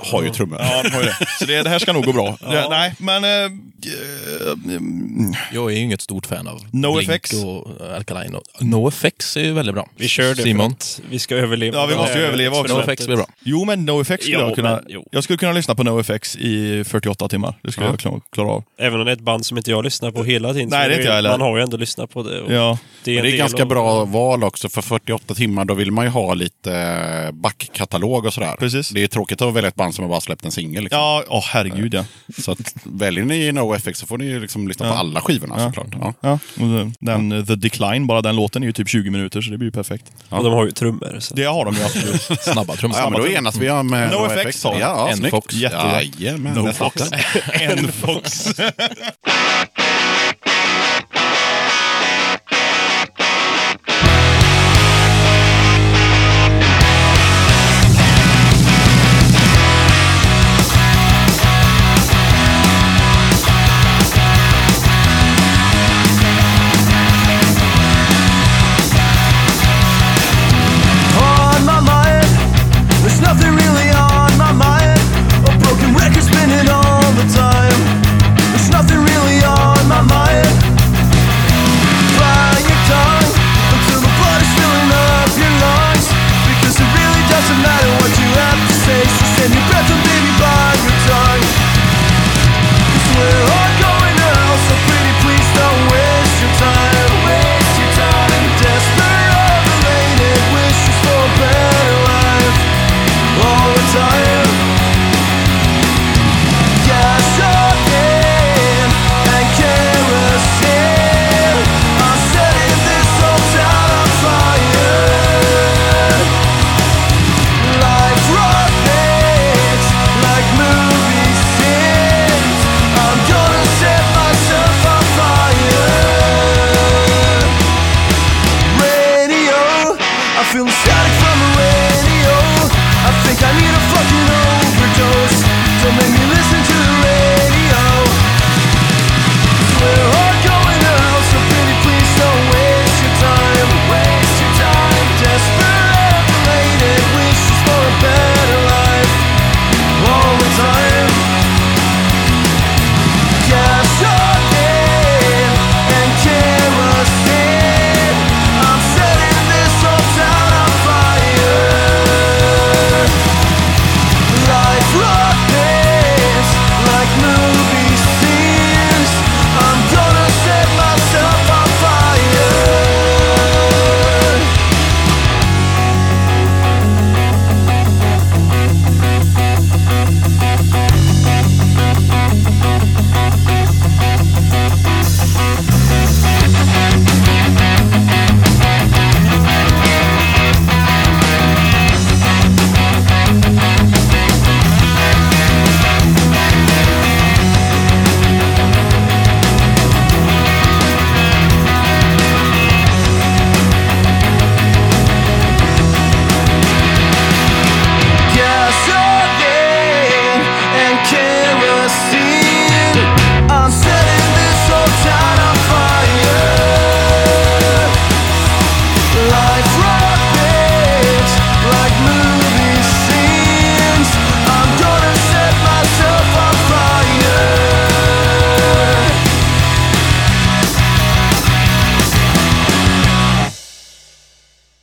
Har ju trummor. Ja, de har ju det. Så det, det här ska nog gå bra. Det, nej, men... mm, Jag är ju inget stort fan av NoFX. Blink och Alkaline. Och NoFX är ju väldigt bra. Vi kör det Simon. vi ska överleva. Ja, vi måste ju överleva också. NoFX blir bra. jo, men NoFX skulle Jo, jag kunna... men. Jag skulle kunna lyssna på NoFX i 48 timmar. Det skulle Ja. jag klara, klara av. Även om det är ett band som inte jag lyssnar på hela tiden. Nej, det är inte jag heller. Man har ju ändå lyssnat på det. och Ja. Det är, Men en det är ganska av- bra val också. För 48 timmar då vill man ju ha lite eh, backkatalog och sådär. Precis. Det är tråkigt att välja ett band som har bara släppt en singel. Liksom. Ja, åh herregud ja. Så att, väljer ni NoFX så får ni ju liksom lyssna på Ja. alla skivorna Ja. såklart. Ja. ja. Den, eh, The Decline, bara den låten är ju typ 20 minuter, så det blir ju perfekt. Och de har ju trummor. Så. Det har de ju absolut. Snabba trummor. Ja, men då enas vi om eh, NoFX har vi. Ja, ja, En snyggt. Fox. Jättebra. Jajamän. No Fox. en Fox.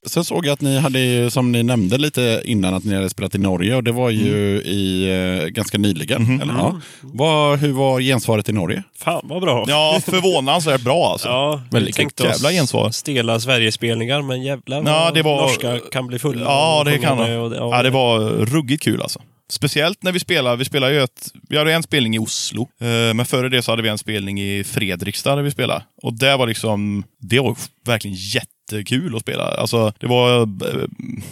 Sen såg jag att ni hade, som ni nämnde lite innan, att ni hade spelat i Norge och det var ju i eh, ganska nyligen. Eller? Ja. Vad, hur var gensvaret i Norge? Fan vad bra. Ja, förvånansvärt bra alltså. Ja, Väldigt tänkte jävla gensvar. stela Sverigespelningar, men jävlar Ja, det var- norska kan bli fulla. Ja, det kan det. och Ja, det var ruggigt kul alltså. Speciellt när vi spelar, vi spelar ju ett, vi hade en spelning i Oslo, eh, men före det så hade vi en spelning i Fredrikstad där vi spelade. Och det var liksom, det var verkligen jättekul att spela. Alltså, det var, eh,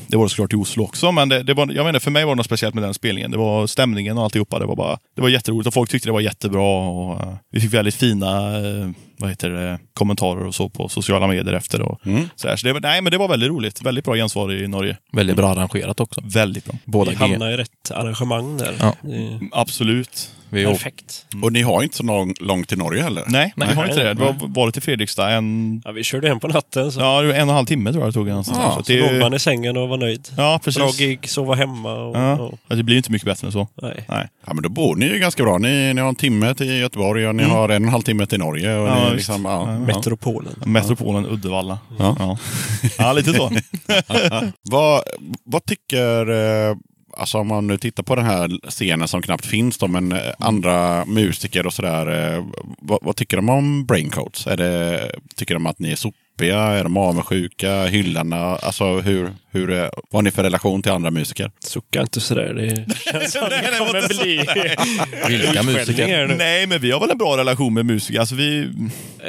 det var det såklart i Oslo också, men det, det var, jag menar, för mig var det något speciellt med den spelningen. Det var stämningen och alltihopa. Det var bara, det var jätteroligt och folk tyckte det var jättebra. Och, eh, vi fick väldigt fina, eh, vad heter det, kommentarer och så på sociala medier efter. Och, så här. så det, var- nej, men det var väldigt roligt. Väldigt bra gensvar i Norge. Väldigt bra arrangerat också. Väldigt bra. Båda Vi hamnade i rätt arrangemang där. Ja. Är Absolut. Vi perfekt. Och ni har inte så lång, långt till Norge heller? Nej, Nej. vi har inte det. Du har varit i Fredrikstad en, Ja, vi körde hem på natten, så, ja, en och en halv timme tror jag det tog. Ja, så det, låg man i sängen och var nöjd. ja, precis. Bra gig, sova hemma och... Ja. och Ja, Det blir ju inte mycket bättre än så. nej. Nej. Ja, men då bor ni ju ganska bra. Ni, ni har en timme till Göteborg och ni har en och en halv timme till Norge. Och Ja, ni liksom, ja, ja. Metropolen. Metropolen Uddevalla. Ja. Ja. ja, lite så. Vad, vad tycker, eh, alltså om man nu tittar på den här scenen som knappt finns då, men eh, andra musiker och sådär. Eh, vad, vad tycker de om Braincoats? Är det, tycker de att ni är sopiga? Är de avundsjuka? Hyllarna? Alltså hur, hur, vad har ni för relation till andra musiker? Sucka inte sådär. Det känns som det kommer bli... Vilka musiker? Nej, men vi har väl en bra relation med musiker. Alltså vi,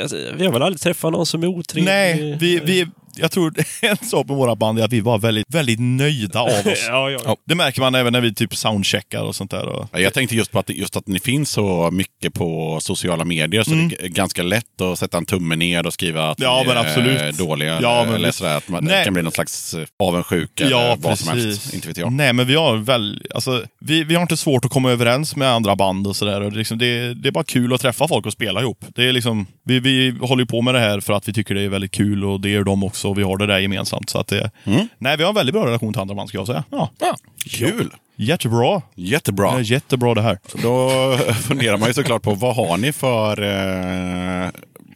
Alltså, Vi har väl aldrig träffat någon som är otrevlig. nej, vi, vi, jag tror en sak med våra band är att vi var väldigt, väldigt nöjda av oss. Ja, ja. Ja. Det märker man även när vi typ soundcheckar och sånt där. Och, Ja, Jag tänkte just på att, just att ni finns så mycket på sociala medier så det är ganska lätt att sätta en tumme ner och skriva att Ja, ni men är absolut. dåliga. Ja, eller, men eller sådär, att man, det kan bli någon slags eh, avundsjuka Ja, eller vad som precis. helst. Inte vet jag. Nej, men vi har väl, alltså, vi, vi har inte svårt att komma överens med andra band och sådär. Och det, är liksom, det, det är bara kul att träffa folk och spela ihop. Det är liksom, vi, vi håller på med det här för att vi tycker det är väldigt kul och det gör de också och vi har det där gemensamt. Så att det, Nej, vi har en väldigt bra relation till andra band ska jag säga. Ja. Kul! Jättebra. Jättebra. Det är jättebra det här. Då funderar man ju såklart på vad har ni för eh,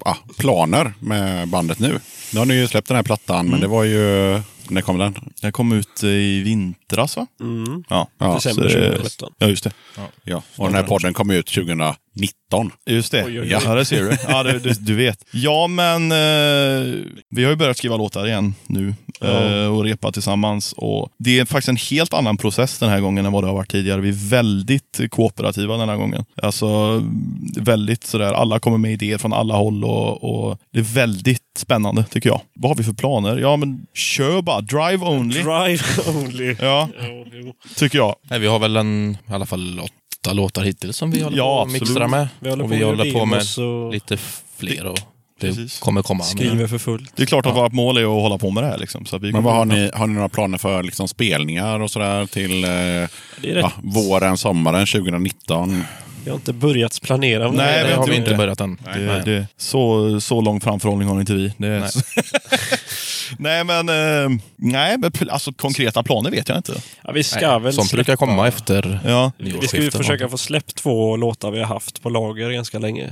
ah, planer med bandet nu? Nu har ni ju släppt den här plattan, men det var ju... När kom den? Den kom ut eh, i vintras va? Mm. Ja. Ja, December så det- 2017. Ja, just det. Ja, och den här podden kom ut 2019. Just det. Oj, oj, oj. Ja, det ser du. Ja, det, det, du vet. Ja, men eh, vi har ju börjat skriva låtar igen nu eh, och repa tillsammans. Och det är faktiskt en helt annan process den här gången än vad det har varit tidigare. Vi är väldigt kooperativa den här gången. Alltså väldigt sådär, alla kommer med idéer från alla håll och, och det är väldigt spännande tycker jag. Vad har vi för planer? Ja, men kör bara. Drive only. Drive only. Ja, tycker jag. Nej, vi har väl en, i alla fall åtta låtar hittills som vi håller Ja, på att absolut. mixtra med. Vi håller och vi håller på med och lite fler. Och det Precis. kommer komma. skriver för fullt. Det är klart att vårt mål är att hålla på med det här. Liksom, så att vi Men vad har ni, har ni några planer för liksom spelningar och sådär till eh, ja, våren, sommaren 2019? Vi har inte börjat planera. Nej, det har vi inte börjat än. Det, Nej. det, så, så lång framförhållning har inte vi. Det är, Nej. men, eh, nej, men alltså, konkreta planer vet jag inte. Ja, vi ska Nej, väl Sånt brukar komma efter Ja. Vi ska ju försöka få släppt två låtar vi har haft på lager ganska länge.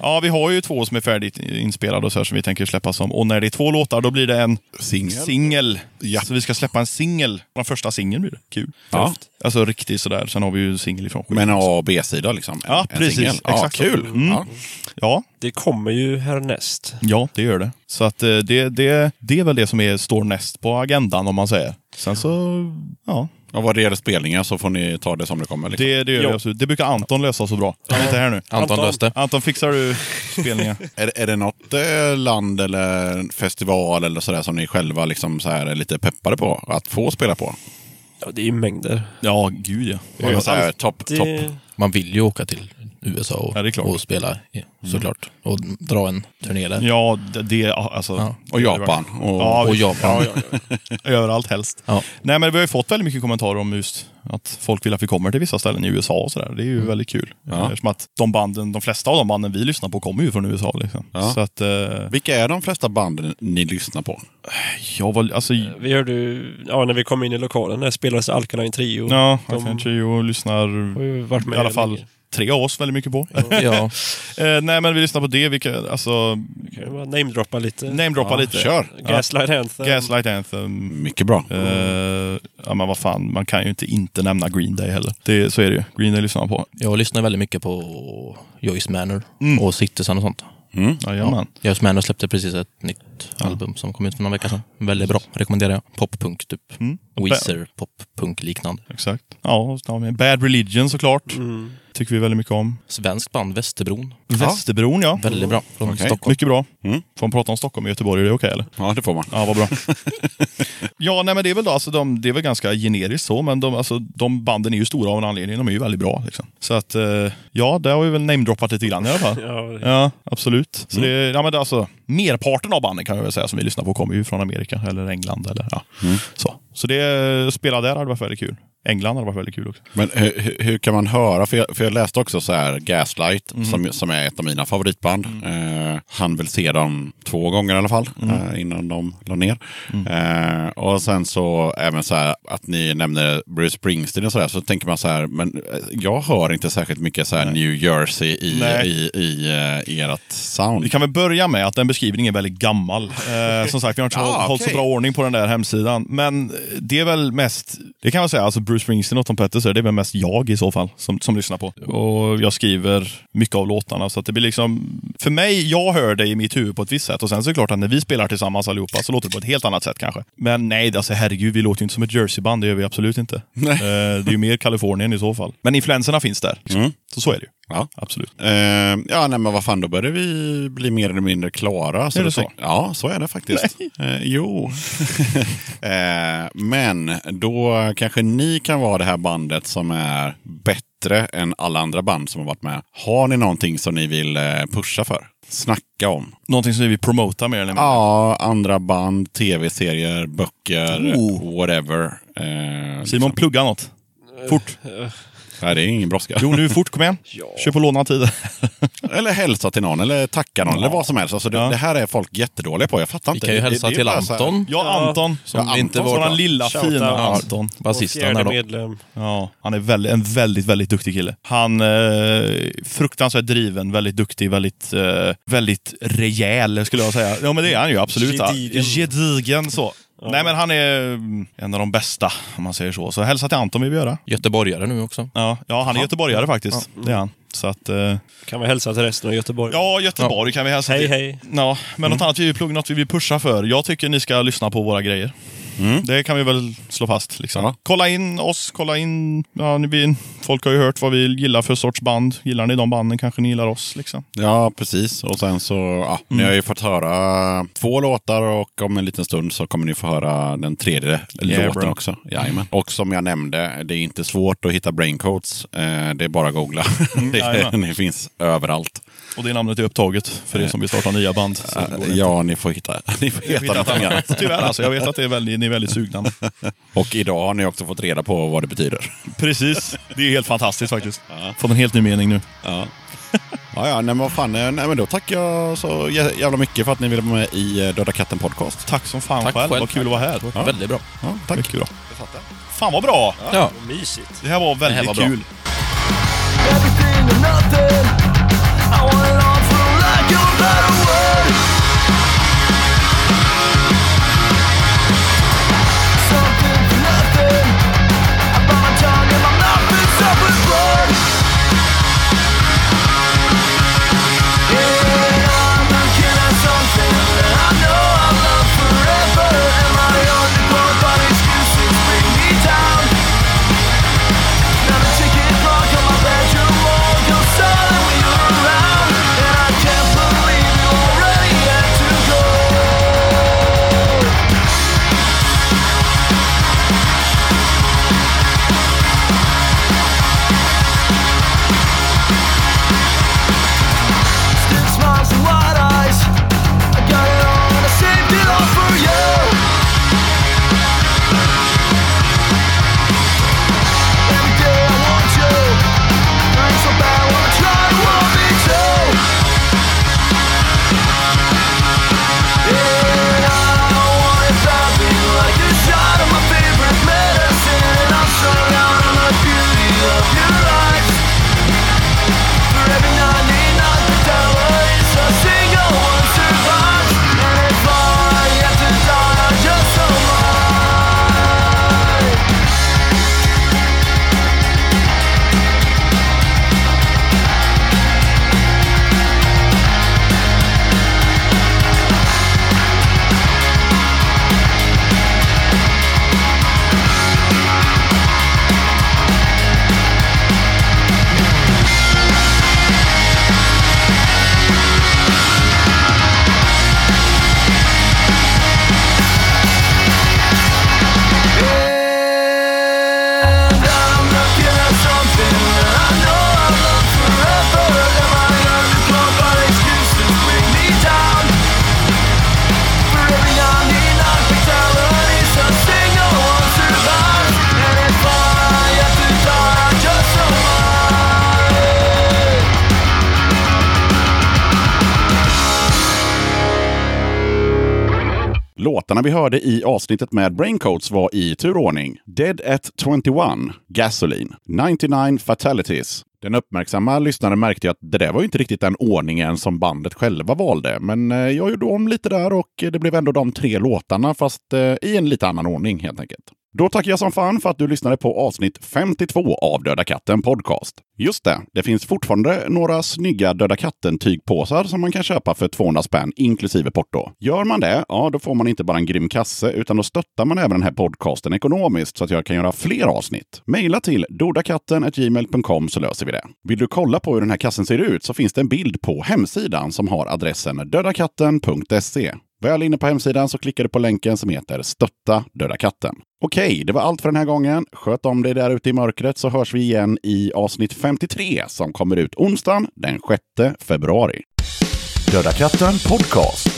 ja, vi har ju två som är färdigt inspelade och så här, som vi tänker släppa som. Och när det är två låtar, då blir det en Singel? singel. Ja. Så vi ska släppa en singel. Den första singeln blir det. Kul. Ja. Alltså riktigt sådär. Sen har vi ju en singel ifrån en skivan. A och B-sida liksom? Ja, En precis. Ja, Exakt så. kul! Mm. Ja. Ja, Det kommer ju härnäst. ja, det gör det. Så att eh, det, det, det är väl det som är, står näst på agendan om man säger. Sen så, ja. Och vad det gäller spelningar så får ni ta det som det kommer. Liksom. Det, det gör absolut. Det brukar Anton lösa så bra. Han är inte här nu. Anton Anton. löste. Anton, fixar du spelningar? Är, är det något eh, land eller festival eller sådär som ni själva liksom så här är lite peppade på att få spela på? Ja, det är ju mängder. ja, gud ja. Ni så här topp, Det... topp? Man vill ju åka till USA och, Ja, det är klart. och spela i- såklart. Och dra en turné där. Ja, det, det alltså. Ja. Och Japan. Och, Ja, och Japan. Överallt helst. Ja. Nej, men vi har ju fått väldigt mycket kommentarer om just att folk vill att vi kommer till vissa ställen i USA och sådär. Det är ju väldigt kul. Ja. Eftersom att de banden, de flesta av de banden vi lyssnar på kommer ju från USA. Liksom. Ja. Så att, eh, Vilka är de flesta banden ni lyssnar på? jag var, alltså, Vi hörde ju, ja, när vi kom in i lokalen, där spelades Alkaline Trio. ja, kanske ju lyssnar i alla fall länge. Tre av oss väldigt mycket på. Ja, Eh, nej, men vi lyssnar på det. Vilka, alltså, Kan jag bara namedroppa lite? namedroppa Ja, lite. kör. Gaslight Anthem. Gaslight Anthem. Mycket bra. Eh, ja, men vad fan, man kan ju inte inte nämna Green Day heller. Det, så är det ju. Green Day lyssnar man på. jag lyssnar väldigt mycket på Joyce Manor Mm. och Citizen och sånt. Mm. Jajamän. Joyce Manor släppte precis ett nytt album som kom ut för några veckor sedan. Väldigt bra, rekommenderar jag. Poppunk typ. Mm. Weezer, poppunk liknande. Exakt. Ja, och så har vi Bad Religion såklart. Mm. Tycker vi väldigt mycket om. Svensk band, Västerbron. Västerbron ja. Väldigt bra. Från Okej. Stockholm. Mycket bra. Mm. Får man prata om Stockholm och Göteborg? Är det okej eller? Ja, det får man. Ja, vad bra. ja, nej men det är väl då, alltså, de, det är väl ganska generiskt så, men de, alltså, de banden är ju stora av en anledning. De är ju väldigt bra. Liksom. Så att, eh, ja, där har vi väl namedroppat lite grann i alla fall. Ja, Ja, absolut. Så det, ja, men det, alltså, merparten av banden kan jag väl säga som vi lyssnar på kommer ju från Amerika eller England. Eller, ja. så. så det spela där hade varit väldigt kul. England hade varit väldigt kul också. Men hur, hur- kan man höra? För jag, för jag läste också så här Gaslight, som, som är ett av mina favoritband. Eh, han vill se dem två gånger i alla fall, eh, innan de la ner. Eh, och sen så även så här att ni nämner Bruce Springsteen och så där, så tänker man så här, men eh, jag hör inte särskilt mycket så här New Jersey i, Nej. i, i, eh, ert sound. Vi kan väl börja med att den beskrivningen är väldigt gammal. Eh, som sagt, vi har inte Ja, hållit så okej. bra ordning på den där hemsidan. Men det är väl mest, det kan man säga, alltså Bruce Springsteen och Tom Petty, så är det väl mest jag i så fall som, som lyssnar på. Och jag skriver mycket av låtarna. Så att det blir liksom, för mig, jag hör det i mitt huvud på ett visst sätt. Och sen så är det klart att när vi spelar tillsammans allihopa så låter det på ett helt annat sätt kanske. Men nej, alltså herregud, vi låter ju inte som ett Jersey-band, det gör vi absolut inte. Eh, det är ju mer Kalifornien i så fall. Men influenserna finns där. Liksom. Mm. Så så är det ju. Ja. Absolut. Eh, ja, nej, men vad fan, då börjar vi bli mer eller mindre klara. Är det så? tänk- Ja, så är det faktiskt. Eh, jo. eh, men då kanske ni kan vara det här bandet som är bättre än alla andra band som har varit med. Har ni någonting som ni vill eh, pusha för? Snacka om. Någonting som vi vill promota mer eller mindre. Ja, andra band, tv-serier, böcker, Oh. whatever. Eh, Simon, plugga något. Fort. Nej, det är ingen brådska. Jo, nu fort. Kom igen. Kör på lånad tid. Eller hälsa till någon, eller tacka någon, eller vad som helst. Alltså, det, Ja. det här är folk jättedåliga på. Jag fattar Vi inte. kan ju Det- hälsa det till Anton. Ja, Ja. Anton. Som Ja, inte Anton, var Våran lilla fina Ja. Anton. basisten här då. medlem. Ja, han är väldigt, en väldigt, väldigt duktig kille. Han är fruktansvärt driven, väldigt duktig, väldigt, eh, väldigt rejäl skulle jag säga. Ja, men det är han ju absolut. Gedigen. Gedigen så. Nej, men han är mm, en av de bästa, om man säger så. Så hälsa till Anton vill vi göra. Göteborgare nu också. Ja, ja han är göteborgare faktiskt. Det är han. Så att, eh, Kan vi hälsa till resten av Göteborg? ja, Göteborg kan vi hälsa Hej till. hej. Ja, men något annat vi vill plugga, något vi vill pusha för. Jag tycker ni ska lyssna på våra grejer. Det kan vi väl slå fast. Liksom. Ja. Kolla in oss, kolla in... Ja, ni, vi, folk har ju hört vad vi gillar för sorts band. Gillar ni de banden kanske ni gillar oss. Liksom. Ja, precis. Och sen så, ja, ni har ju fått höra två låtar och om en liten stund så kommer ni få höra den tredje Yeah, låten bro. också. Jajamän. Och som jag nämnde, det är inte svårt att hitta braincodes. Eh, det är bara att googla. det, jajamän. det finns överallt. Och det namnet är upptaget för er som vill starta nya band. Det ja, ni får hitta, ni får någonting han- annat. Tyvärr alltså, jag vet att det är väldigt, ni är väldigt sugna. Och idag har ni också fått reda på vad det betyder. Precis, det är helt fantastiskt faktiskt. Fått en helt ny mening nu. Ja. Ja, ja, nej, men vad fan, eh, nej, men då tackar jag så jä- jävla mycket för att ni ville vara med i eh, Döda katten podcast. Tack som fan Tack själv, själv. vad kul att vara här. Ja. Väldigt bra. Ja, tack. Mycket bra. Fan vad bra! Ja. Mysigt. Det här var väldigt här var bra. kul. Everything Låtarna vi hörde i avsnittet med Braincoats var i turordning Dead at 21, Gasoline, 99 Fatalities. Den uppmärksamma lyssnaren märkte ju att det där var ju inte riktigt den ordningen som bandet själva valde. Men eh, jag gjorde om lite där och det blev ändå de tre låtarna fast eh, i en lite annan ordning helt enkelt. Då tackar jag som fan för att du lyssnade på avsnitt 52 av Döda katten Podcast. Just det, det finns fortfarande några snygga Döda katten-tygpåsar som man kan köpa för 200 spänn inklusive porto. Gör man det, ja då får man inte bara en grym kasse utan då stöttar man även den här podcasten ekonomiskt så att jag kan göra fler avsnitt. Maila till dodakatten.gmail.com så löser vi det. Vill du kolla på hur den här kassen ser ut så finns det en bild på hemsidan som har adressen dödakatten.se. Väl inne på hemsidan så klickar du på länken som heter Stötta Döda katten. Okej, det var allt för den här gången. Sköt om dig där ute i mörkret så hörs vi igen i avsnitt 53 som kommer ut onsdagen den 6 februari. Döda katten Podcast.